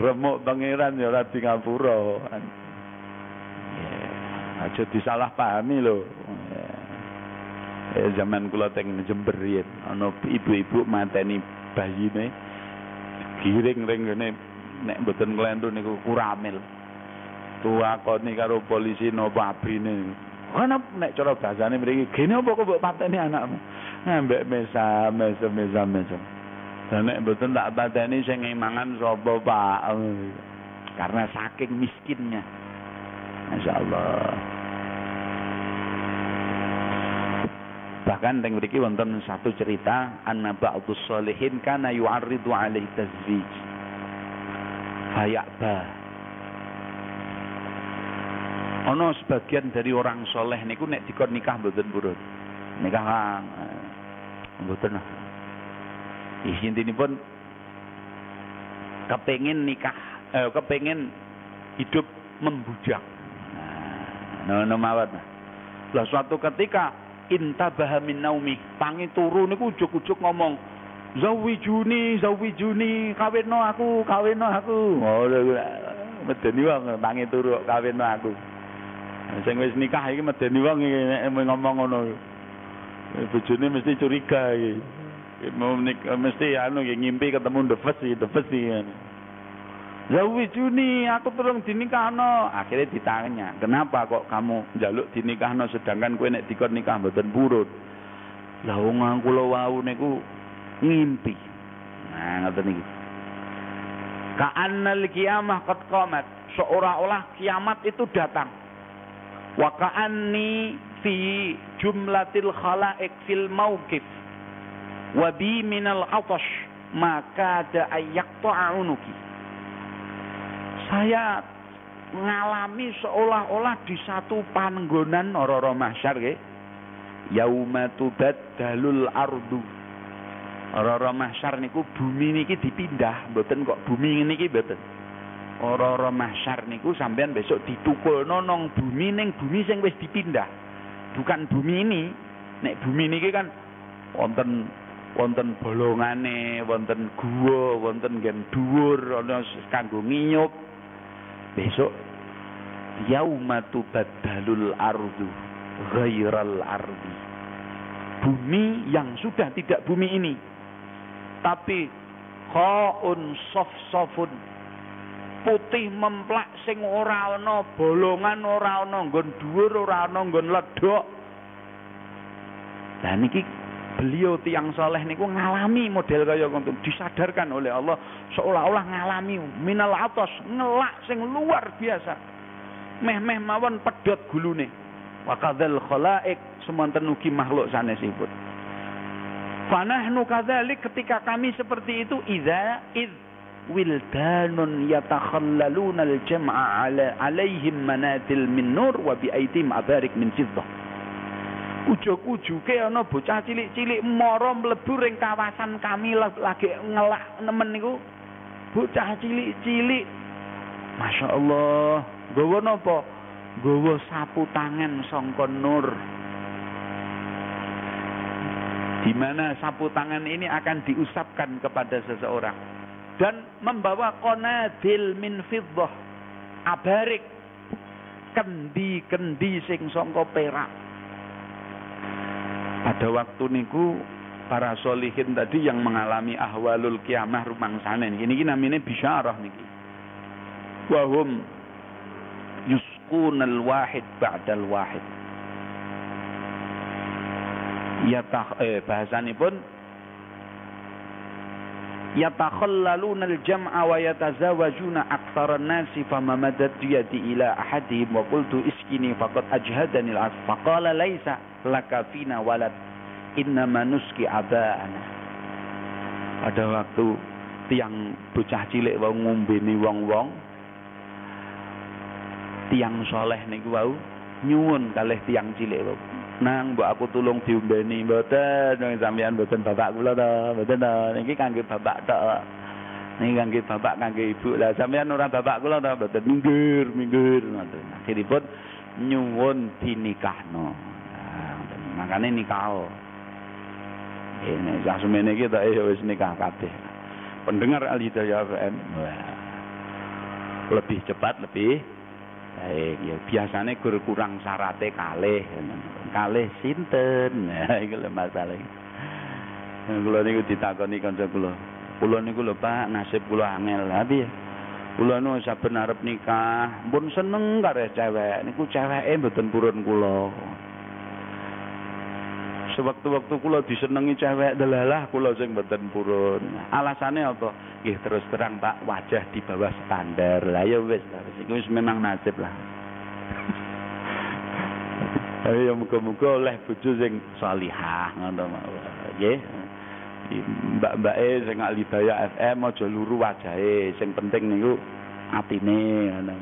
remuk pangeran ya ora di ngapura. Aja disalahpahami lho. eh, zaman kula teng Jember ana ibu-ibu mateni bayine giring ring ngene nek mboten nglentu niku kuramil tuakoni karo polisi napa abrine ana nek cara bahasane mriki gene apa kok mbok pateni anakmu? Ngambek mesa mesa mesa mesa. Dan nek mboten tak pateni sing mangan sapa Pak? Karena saking miskinnya. Masya Allah Bahkan teng mriki wonten satu cerita anna ba'dus sholihin kana yu'arridu alaihi tazwij. Fayakba. Ono sebagian dari orang soleh niku nek dikon nikah mboten purun. Nikah kang mboten. pun kepengin nikah, eh, kepengin hidup membujak. Nah, no, no mawat. Lah suatu ketika intabaha min naumi tangi turu niku ujug-ujug ngomong zawijuni zawijuni kawinno aku kawinno aku ngono medeni wong tangi turu kawinno aku sing wis nikah iki medeni wong iki nek ngomong ngono bojone mesti curiga iki mau mesti anu ngimpi ketemu defes iki defes iki Zawijuni aku turung dinikahno. Akhirnya ditanya, kenapa kok kamu jaluk dinikahno sedangkan kowe nek dikon nikah mboten purun. Lah wong kula wau niku ngimpi. Nah, ngoten iki. Ka'annal kiamah qad qamat. Seolah-olah kiamat itu datang. Wa ka'anni fi jumlatil khalaik fil mauqif. Wa bi minal atash maka ada ayak ta'unuki saya ngalami seolah-olah di satu panggonan ora-ora mahsyar nggih. Yauma tubaddalul ardu. Ora-ora mahsyar niku bumi niki dipindah, mboten kok bumi niki mboten. Ora-ora mahsyar niku sampean besok ditukulno nang bumi ning bumi sing wis dipindah. Bukan bumi ini. Nek bumi niki kan wonten wonten bolongane, wonten gua, wonten gen dhuwur, ana kanggo nginyup. Besok yauma tubaddalul ardu ghairal ardi. Bumi yang sudah tidak bumi ini. Tapi khaun sof sofun putih memplak sing ora ana bolongan ora ana nggon dhuwur ora ana nggon ledok. Lah niki beliau tiang soleh niku ngalami model kaya ngono disadarkan oleh Allah seolah-olah ngalami minal atas ngelak sing luar biasa. Meh-meh mawon pedot gulune. Wa kadzal khalaik semonten ugi makhluk sanesipun. Fanahnu kadzalik ketika kami seperti itu idza id wildanun yatakhallaluna al-jam'a ala alaihim manatil min nur wa bi aidim abarik min fiddah. Ujug-ujuge ana bocah cilik-cilik mara mlebu ring kawasan kami lagi ngelak nemen niku. Bocah cilik-cilik. Masya Allah. Gawa napa? Gawa sapu tangan sangka nur. Di mana sapu tangan ini akan diusapkan kepada seseorang dan membawa konadil min fiddah. Abarik. Kendi-kendi sing sangka perak. Pada waktu niku para solihin tadi yang mengalami ahwalul kiamah rumangsane ini ini namanya bisyarah niki. Wahum yuskunal wahid ba'dal wahid. Yatah eh bahasanipun yatakhallaluna al-jam'a wa yatazawajuna aktsaran nasi fama madat yadi ila ahadihim wa qultu iskini faqad ajhadani al-as faqala laisa laka walad innama nuski abana pada waktu tiang bocah cilik wau ngombeni wong-wong tiang soleh niku wau nyuwun kalih tiang cilik wau nang mbok aku tulung diombeni mboten nang sampean mboten bapak kula to. Mboten to. Niki kangge bapak tok. Niki kangge bapak kangge ibu. Lah sampean ora bapak kula to mboten. Minggir minggir. Ngoten. Akhiripun nyuwun dinikahno. Nah, makane nikah. Ini sak semene iki eh wis nikah kabeh. Pendengar Al Hidayah FM lebih cepat lebih baik ya biasanya gur kurang syaratnya kalih. Kalih sinten? Iku lho masalah kula niku ditakoni kanca kula. Kula niku lho Pak nasib kula angel. Lha piye? Kula nu saben arep nikah. Pun seneng karo cewek. Niku ceweke mboten purun kula sewaktu-waktu kula disenengi cewek delalah kula sing mboten purun. Alasane apa? Nggih terus terang Pak wajah di bawah standar. Lah ya wis iku wis memang nasib lah. Ayo muga-muga oleh bojo sing salihah ngono nggih. Mbak-mbake sing Alidaya FM aja luru wajahe, sing penting niku atine ngono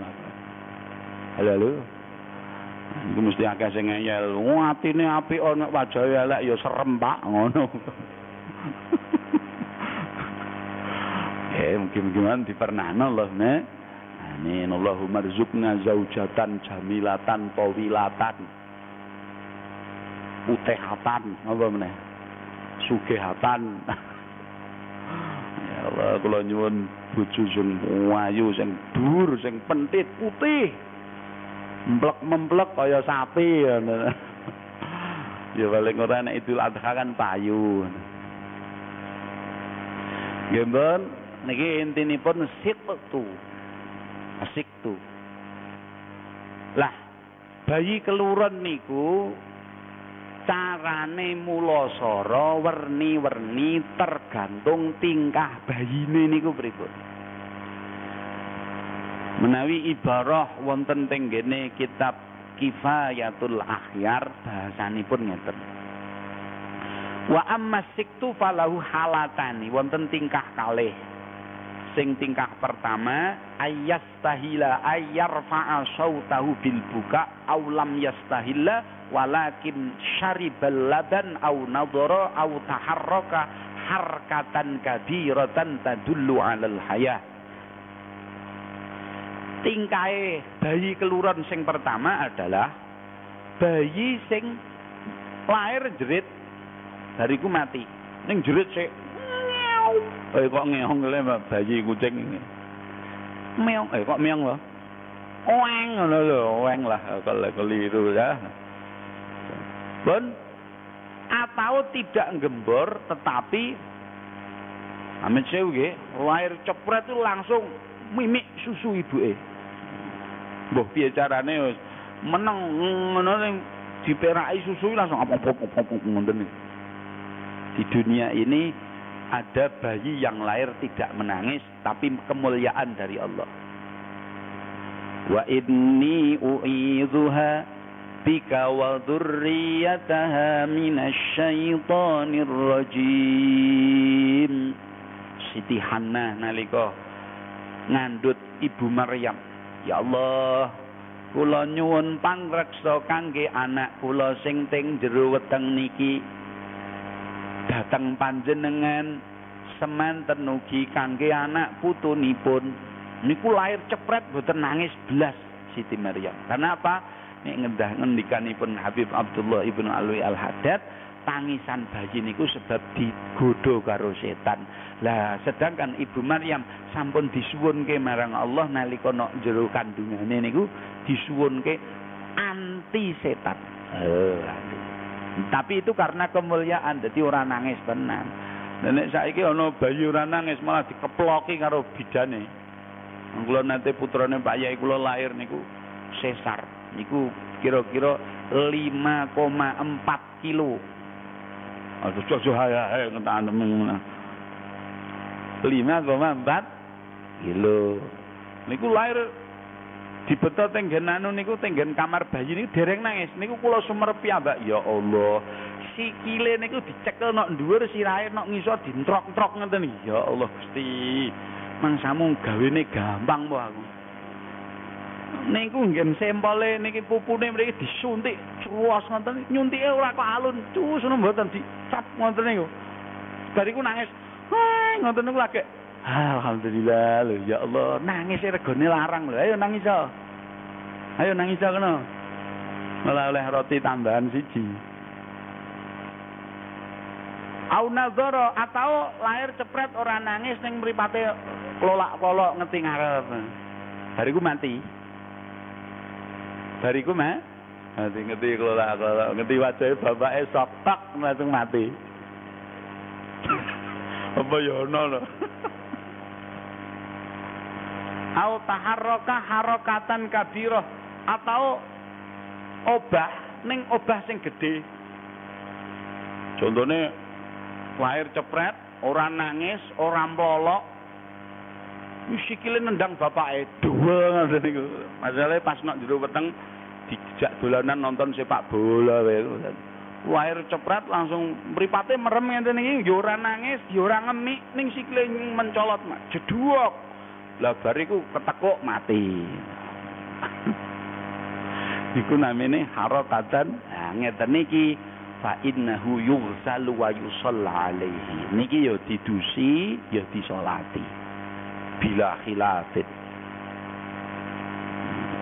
Halo halo. Iku mesti akeh sing ngeyel. Atine apik ana wajahe elek ya serem Pak ngono. Eh, mungkin-mungkin dipernahno Allah, ne. Amin. Allahumma rizukna zaujatan jamilatan tawilatan putihatan apa meneh sugihatan ya Allah kula nyuwun bojo sing ayu sing dur sing pentit putih mblek-memblek kaya sapi ya paling ora nek Idul Adha kan payu. Gembon niki intinipun situ siktu. Lah bayi keluran niku carane mulasara werni-werni tergantung tingkah bayine niku pripun menawi ibarah wonten teng kitab kifayatul akhyar bahasanipun ngeten. Wa amma siktu falahu halatani wonten tingkah kalih. Sing tingkah pertama ayastahila ayyarfa'a sautahu bil buka aw lam yastahilla walakin syaribal laban au nadhara au taharraka harkatan kabiratan tadullu alal hayah tingkae bayi keluron sing pertama adalah bayi sing lahir jerit. Bariku mati. Ning jerit sik. Eh kok ngeong le bayi kucing ini. Meong. Eh kok meong lho oeng ngono lho. Oeng lah. Kalau keliru ya. Bon atau tidak gembor tetapi Amin sewu lahir cepret itu langsung mimik susu ibuke. Mbah piye carane wis meneng ngono ning diperaki susu langsung ngoten Di dunia ini ada bayi yang lahir tidak menangis tapi kemuliaan dari Allah. Wa inni u'idzuha bika wa dzurriyyataha minasyaitonir rajim. Siti Hannah nalika ngandut Ibu Maryam Ya Allah, kula nyuwun pangreksa kangge anak kula sing teng jero weteng niki. Dateng panjenengan semanten ugi kangge anak putunipun. Niku lahir cepret boten nangis belas Siti Maryam. Karena apa? Nek ngendah ngendikanipun Habib Abdullah Ibnu Alwi Al-Haddad, tangisan bayi niku sebab digodo karo setan. Lah sedangkan Ibu Maryam sampun disuwunke marang Allah nalika nok jero kandungane niku disuwunke anti setan. Oh, Tapi itu karena kemuliaan, jadi orang nangis tenan. Nenek saiki ana bayi ora nangis malah dikeploki karo bidane. Kula nanti putrane Pak Yai kula lahir niku sesar. Niku kira-kira 5,4 kilo Aduh cocok haya haya ngetaan temen lima koma empat kilo. Niku lahir dibeto tenggen anu niku tenggen kamar bayi niku dereng nangis. Niku kula sumerep mbak Ya Allah. Sikile niku dicekel nok dhuwur sirahe nok ngisor dintrok-trok ngeten Ya Allah Gusti. Mangsamu gawene gampang po aku. Niku ngen sempole niki pupune mriki disuntik cruas ngoten nyuntike ora kok alun. Cus ngono mboten dicap ngoten niku. Bariku nangis. Hai ngoten niku lagi Alhamdulillah lho ya Allah nangis regane larang lho. Ayo nangis yo ayo nangis yo kono malah oleh roti tambahan siji. Au nazara atau lahir cepret ora nangis ning mripate kolak-kolok ngeti ngarep. Bariku mati. bar iku meh ngerti ngerti kelola kelola ngerti wajah bapake eh sok tok langsung mati. Apa ya ono lho au taharraka harakatan kabirah atau obah ning obah sing gedhe. Contone lahir cepret ora nangis ora mlolok. Sikile nendang bapake. E dua ngene masalahe pas nok jero weteng dijak dolanan nonton sepak bola wae. Lahir cepret langsung mripate merem ngene iki yo ora nangis, yo ora ngemik ning sikile mencolot mak jedhuok. Lah bariku ketekuk mati. Iku namine harakatan. Nah ngeten iki fa innahu yughsalu wa yusalla alaihi. Niki yo didusi, yo disolati. Bila khilafit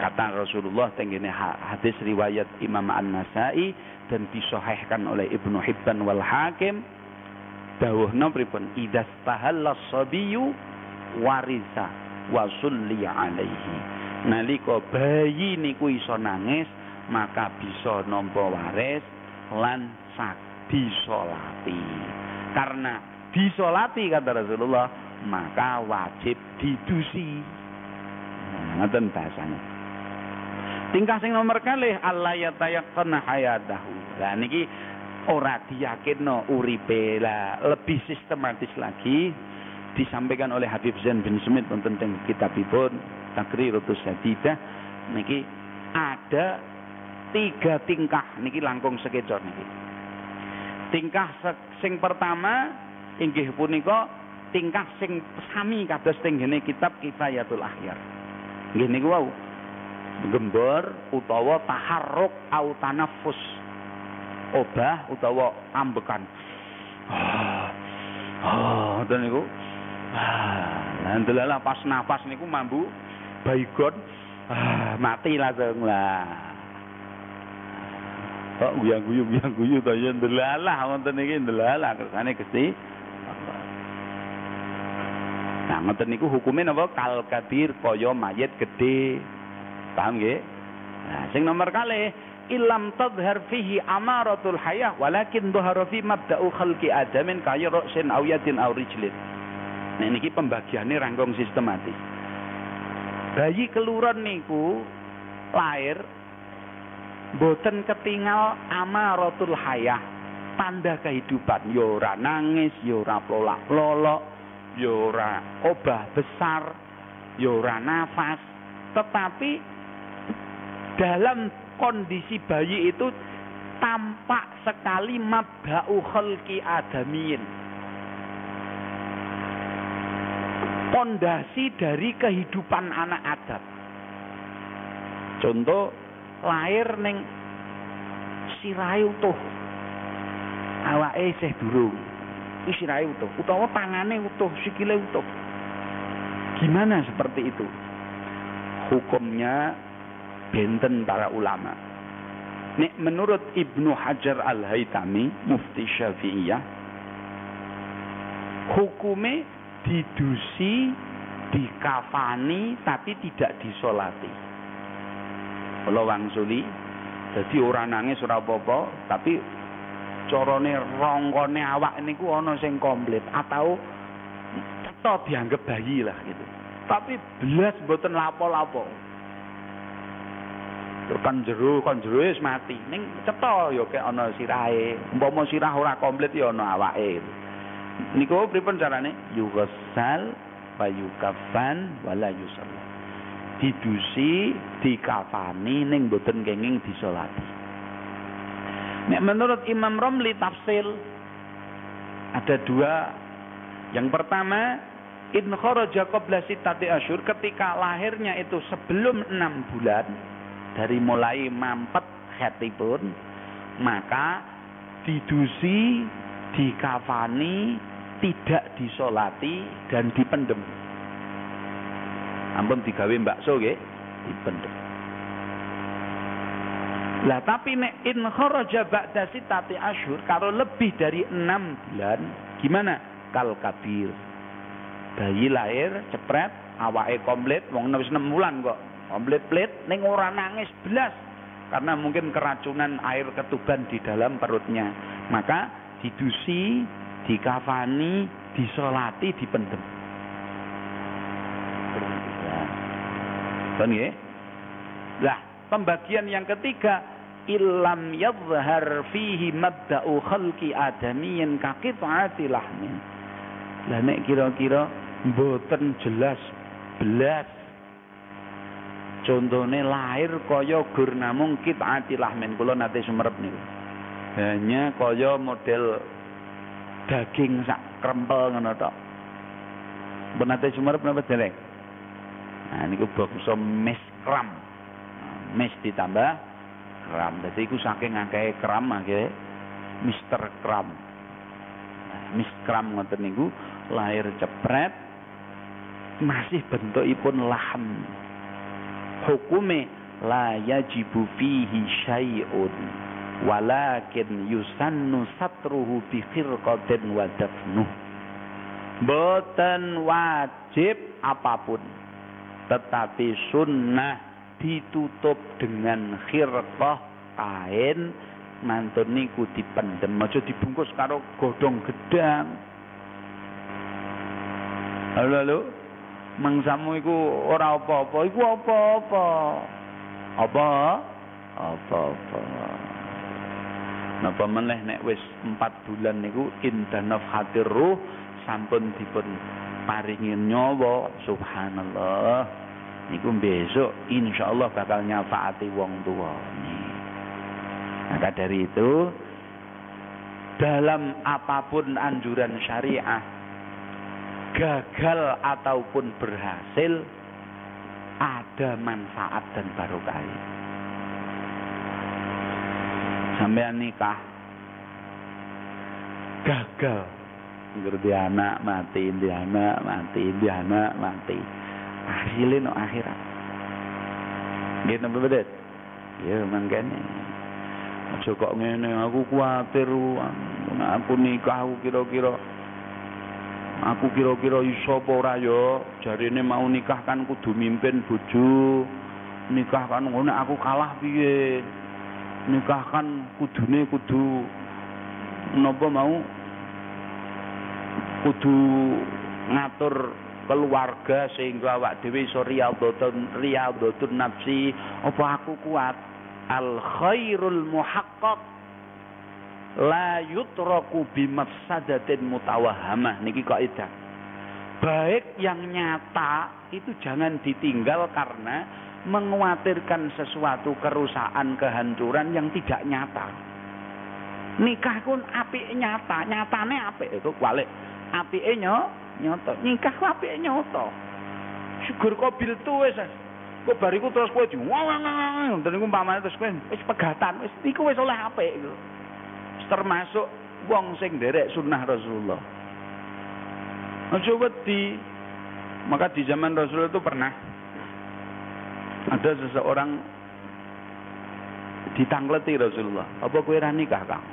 kata Rasulullah tenggene hadis riwayat Imam An-Nasai dan disahihkan oleh Ibnu Hibban wal Hakim. Dawuhna pripun? Idas tahalla sabiyu warisa wa sulli alaihi. Nalika bayi niku iso nangis maka bisa nampa waris lan sak disolati karena disolati kata Rasulullah maka wajib didusi. Nah, ngoten bahasanya Tingkah sing nomor kalih Allah yatayaqqana hayatahu. Lah niki ora diyakinno uripe lah lebih sistematis lagi disampaikan oleh Habib Zain bin Smith wonten teng kitabipun Takrirus Sadidah niki ada tiga tingkah niki langkung sekecor niki. Tingkah sing pertama inggih punika tingkah sing sami kados teng kitab Kifayatul Ahyar. Nggih niku wau gembor utawa taharruk au tanafus. Obah utawa ambekan. Ah ngoten niku. Ah pas nafas niku mambu baygon ah, mati langsung lah. Kok guyang guyu guyang guyu to? Ya ndelalah wonten iki ndelalah kersane Gusti Nah, ngoten niku hukumnya napa? Kal kabir kaya mayit gede. Paham nggih? Nah, sing nomor kali ilam tadhar fihi amaratul hayah walakin dhahara fi mabda'u khalqi adamin kaya ra'sin aw yadin aw rijlin. Nah, niki pembagiannya rangkong sistematis. Bayi keluran niku lahir boten ketinggal amaratul hayah tanda kehidupan yo ora nangis yo ora plolak-plolok ya ora obah besar, ya ora nafas, tetapi dalam kondisi bayi itu tampak sekali mabda'u khalqi adamiyin. Pondasi dari kehidupan anak Adam. Contoh lahir neng sirai utuh. Awake isih durung sirahe utuh utawa tangane utuh sikile utuh gimana seperti itu hukumnya benten para ulama Nek menurut Ibnu Hajar Al-Haytami mufti Syafi'iyah hukumnya didusi dikafani tapi tidak disolati kalau wangsuli jadi orang nangis ora apa tapi carane rongkone awak niku ana sing komplit atau cetha dianggap bayi lah gitu. Tapi belas mboten lapo-lapo. Kan jero, kan jero wis mati. Ning cetha ya kek ana sirahe. Umpama sirah ora komplit ya ana awake. Niku pripun carane? Yughsal wa yukafan wala yusalla. Didusi, dikafani ning mboten kenging disolati. Nek menurut Imam Romli tafsir ada dua. Yang pertama, in kharaja qabla sittati asyur ketika lahirnya itu sebelum enam bulan dari mulai mampet hatipun maka didusi, dikafani, tidak disolati dan dipendem. Ampun digawe bakso nggih, dipendem. Lah tapi nek in kharaja ba'da sitati asyhur kalau lebih dari enam bulan gimana? Kal kabir. Bayi lahir cepret, awake komplit wong wis 6 bulan kok. Komplit plit ning ora nangis belas karena mungkin keracunan air ketuban di dalam perutnya. Maka didusi, dikafani, disolati, dipendem. Ya. Lah, Pembagian yang ketiga, ilam yadhhar fihi mabda'u khalqi adamiyin kaqit'ati lahmin. Lah nek kira-kira mboten jelas belas Contohnya lahir kaya gur namung kit'ati lahmin kula nate sumerep niku. Hanya kaya model daging sak krempel ngono tok. Benate sumerep napa dereng? Nah niku bangsa miskram mes ditambah kram. Jadi iku saking akeh kram akeh Mister Kram. Nah, Miss Kram ngoten niku lahir cepret masih bentukipun lahan. Hukume la yajibu fihi syai'un walakin yusannu satruhu bi khirqatin wa dafnuh. Boten wajib apa pun tetapi sunnah ditutup dengan khirqah kain mantun niku dipendem. Aja dibungkus karo godhong gedang halo halo mangsamu iku ora apa-apa. Iku apa-apa. Apa? Apa-apa. Napa meneh nek wis 4 bulan niku indah nafhatir ruh sampun dipun paringi nyawa. Subhanallah. Niku besok insya Allah bakal nyafaati wong tua maka dari itu dalam apapun anjuran syariah gagal ataupun berhasil ada manfaat dan barokah. Sampai nikah gagal. Ngerti anak mati di anak mati di anak mati. Hasilnya no akhirat. Napa bedet ya mangkene aja kok ngene aku kuwatir aku nikah aku kira-kira aku kira-kira iso apa ora ya? Jarine mau nikah kan kudu mimpin bojo. Nikah kan ngono aku kalah piye? Nikah kan kudune kudu napa mau? Kudu ngatur keluarga sehingga awak dhewe iso riyadhatun riyadhatun nafsi. Apa aku kuat? Al khairul muhaqqaq la yutraku bimafsadatin mutawahhamah. Niki kaidah. Baik yang nyata itu jangan ditinggal karena mengkhawatirkan sesuatu kerusakan kehancuran yang tidak nyata. Nikah pun api nyata nyatane api itu balik. Api nyata nyoto. Nikah apike nyoto. Syukur kok bil wis kok bariku terus diwang dan iku umpamane terus kowe wis pegatan. Wis iku wis oleh apik iku termasuk wong sing derek sunnah Rasulullah. Aja wedi. Maka di zaman Rasulullah itu pernah ada seseorang ditangleti Rasulullah. Apa kowe ra nikah Kang?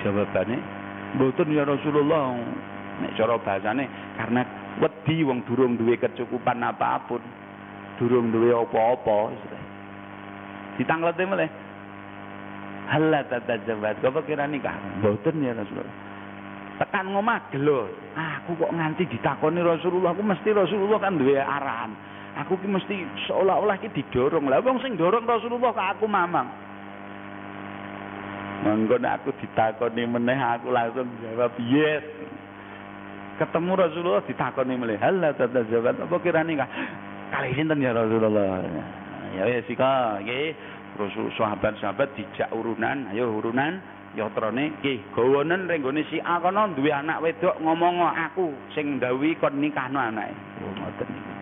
Jawabannya mboten ya Rasulullah. Nek cara bahasane karena wedi wong durung duwe kecukupan apa pun durung duwe apa-apa. Ditanglete meleh Hala tatajabat kapa kira nikah? Mboten ya Rasulullah. Tekan ngomah gelo aku kok nganti ditakoni Rasulullah? Aku mesti Rasulullah kan duwe arahan. Aku ki mesti seolah-olah ki didorong. Lah wong sing dorong Rasulullah kok aku mamang. Monggo aku ditakoni meneh aku langsung jawab yes. Ketemu Rasulullah ditakoni mulai hal la tatazabat apa kira nikah? Kali sinten ya Rasulullah? Ya wis sika nggih Rasul sahabat-sahabat dijak urunan ayo urunan. Ya trone nggih gawanen renggone si A kono duwe anak wedok ngomong aku sing ndawi kon nikahno anake. Oh ngoten niku.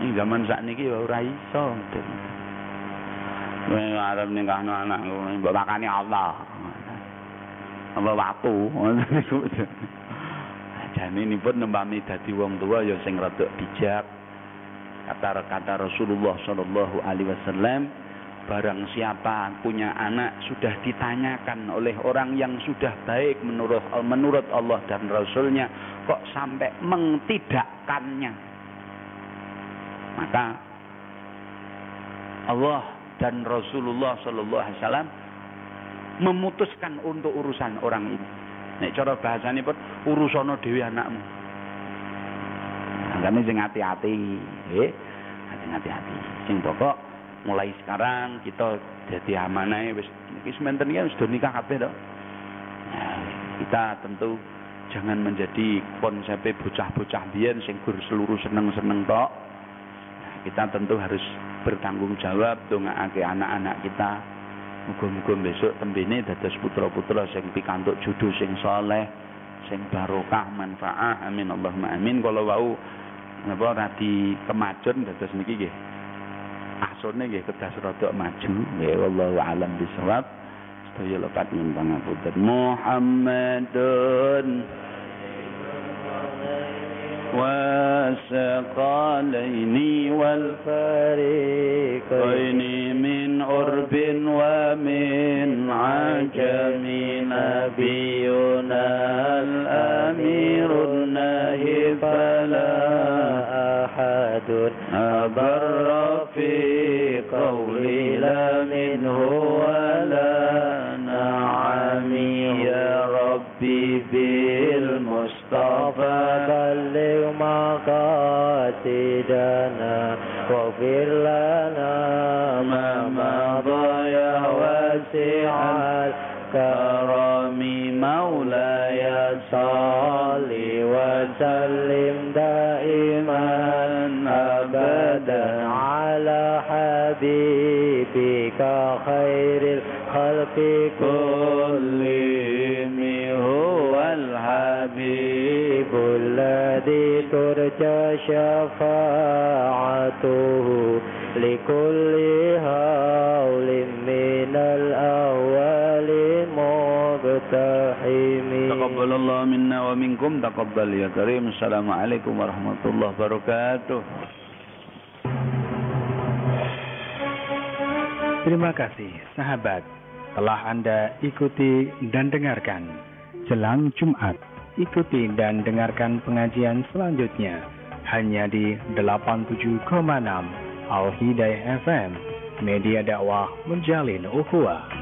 Ning zaman sakniki ya ora iso ngoten. Kowe arep nikahno anakku mbok makani Allah. Apa watu ngoten niku. Jane pun nembami dadi wong tua ya sing rada bijak. Kata-kata Rasulullah sallallahu alaihi wasallam barang siapa punya anak sudah ditanyakan oleh orang yang sudah baik menurut menurut Allah dan Rasulnya kok sampai mengtidakkannya maka Allah dan Rasulullah sallallahu alaihi wasallam memutuskan untuk urusan orang ini Nek cara bahasane pun urusana dhewe anakmu. Angkane sing hati-hati, nggih. Hati-hati. Sing pokok mulai sekarang kita jadi amanah wis wis menten ya wis do nikah kabeh to. Nah, kita tentu jangan menjadi konsep bocah-bocah biyen sing gur seluruh seneng-seneng tok. Nah, kita tentu harus bertanggung jawab dongaake anak-anak kita Muga-muga besok tembene dados putra-putra sing pikantuk judul sing saleh, sing barokah manfaat. Amin Allahumma amin. Kalau wau napa radi kemajun dados niki nggih Asune nggih kedah rada maju. Nggih wallahu alam bisawab. Sedaya lepat nyuwun pangapunten. Muhammadun والثقلين والفريقين من عرب ومن عجم نبينا الأمير النهي فلا أحد أبر في قولي لا منه ولا نعم يا ربي بالمصطفى. بلغ مقاصدنا واغفر خير الخلق كلهم. هو الحبيب الذي ترجى شفاعته لكل هول من الأول مقتحم. تقبل الله منا ومنكم تقبل يا كريم. السلام عليكم ورحمة الله وبركاته. Terima kasih sahabat telah Anda ikuti dan dengarkan jelang Jumat. Ikuti dan dengarkan pengajian selanjutnya hanya di 87,6 Al Hidayah FM. Media dakwah menjalin ukhuwah.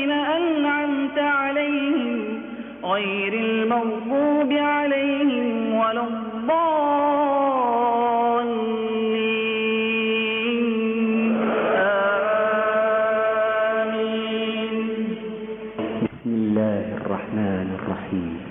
غير المغضوب عليهم ولا الضالين. آمين. بسم الله الرحمن الرحيم.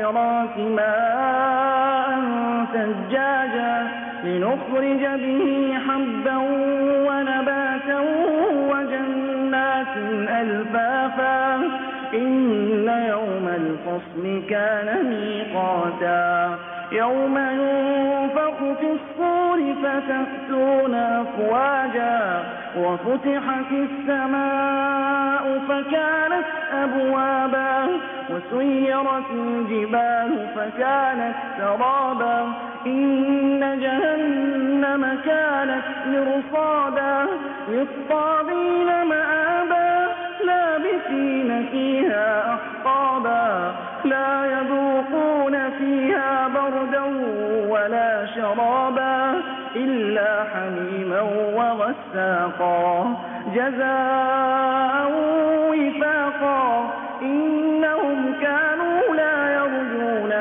المعصرات ماء ثجاجا لنخرج به حبا ونباتا وجنات ألفافا. إن يوم الفصل كان ميقاتا. يوم ينفخ في الصور فتأتون أفواجا. وفتحت السماء فكانت أبوابا. وسيرت الجبال فكانت سرابا. إن جهنم كانت مرصادا. للطاغين مآبا. لابثين فيها أحقابا. لا يذوقون فيها بردا ولا شرابا إلا حميما وغساقا. جزاء وفاقا.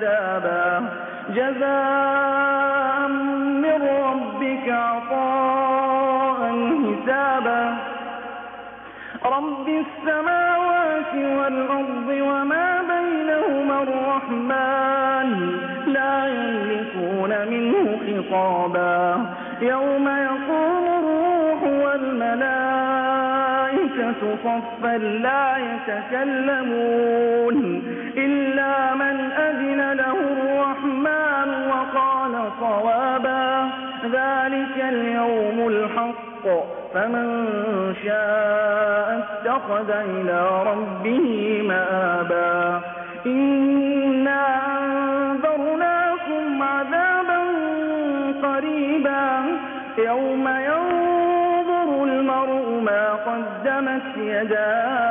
كذابا جزاء من ربك عطاء حسابا. رب السماوات والأرض وما بينهما الرحمن لا يملكون منه خطابا. يوم يقوم الروح والملائكة صفا لا يتكلمون. إلا من أذن له الرحمن وقال صوابا. ذلك اليوم الحق. فمن شاء اتخذ إلى ربه مآبا. إنا أنذرناكم عذابا قريبا. يوم ينظر المرء ما قدمت يداه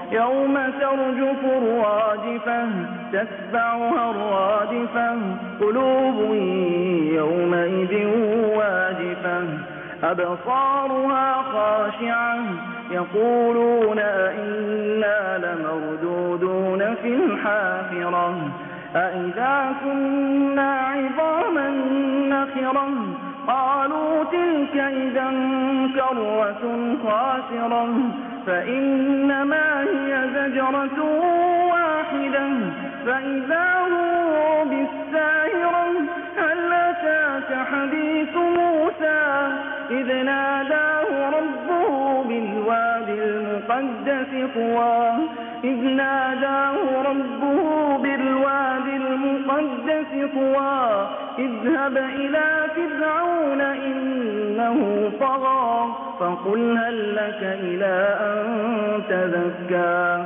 يوم ترجف الراجفة تتبعها الرادفة قلوب يومئذ واجفة. أبصارها خاشعة يقولون أئنا لمردودون في الحافرة. أئذا كنا عظاما نخرة قالوا تلك إذا كرة خاسرة. فإنما هي زجرة واحدة. فإذا هو بالساهرة هل أتاك حديث موسى؟ إذ ناداه ربه بالوادي المقدس طوى. إذ ناداه ربه بالوادي المقدس طوى. اذهب إلى فرعون إنه طغى فقل هل لك إلى أن تزكى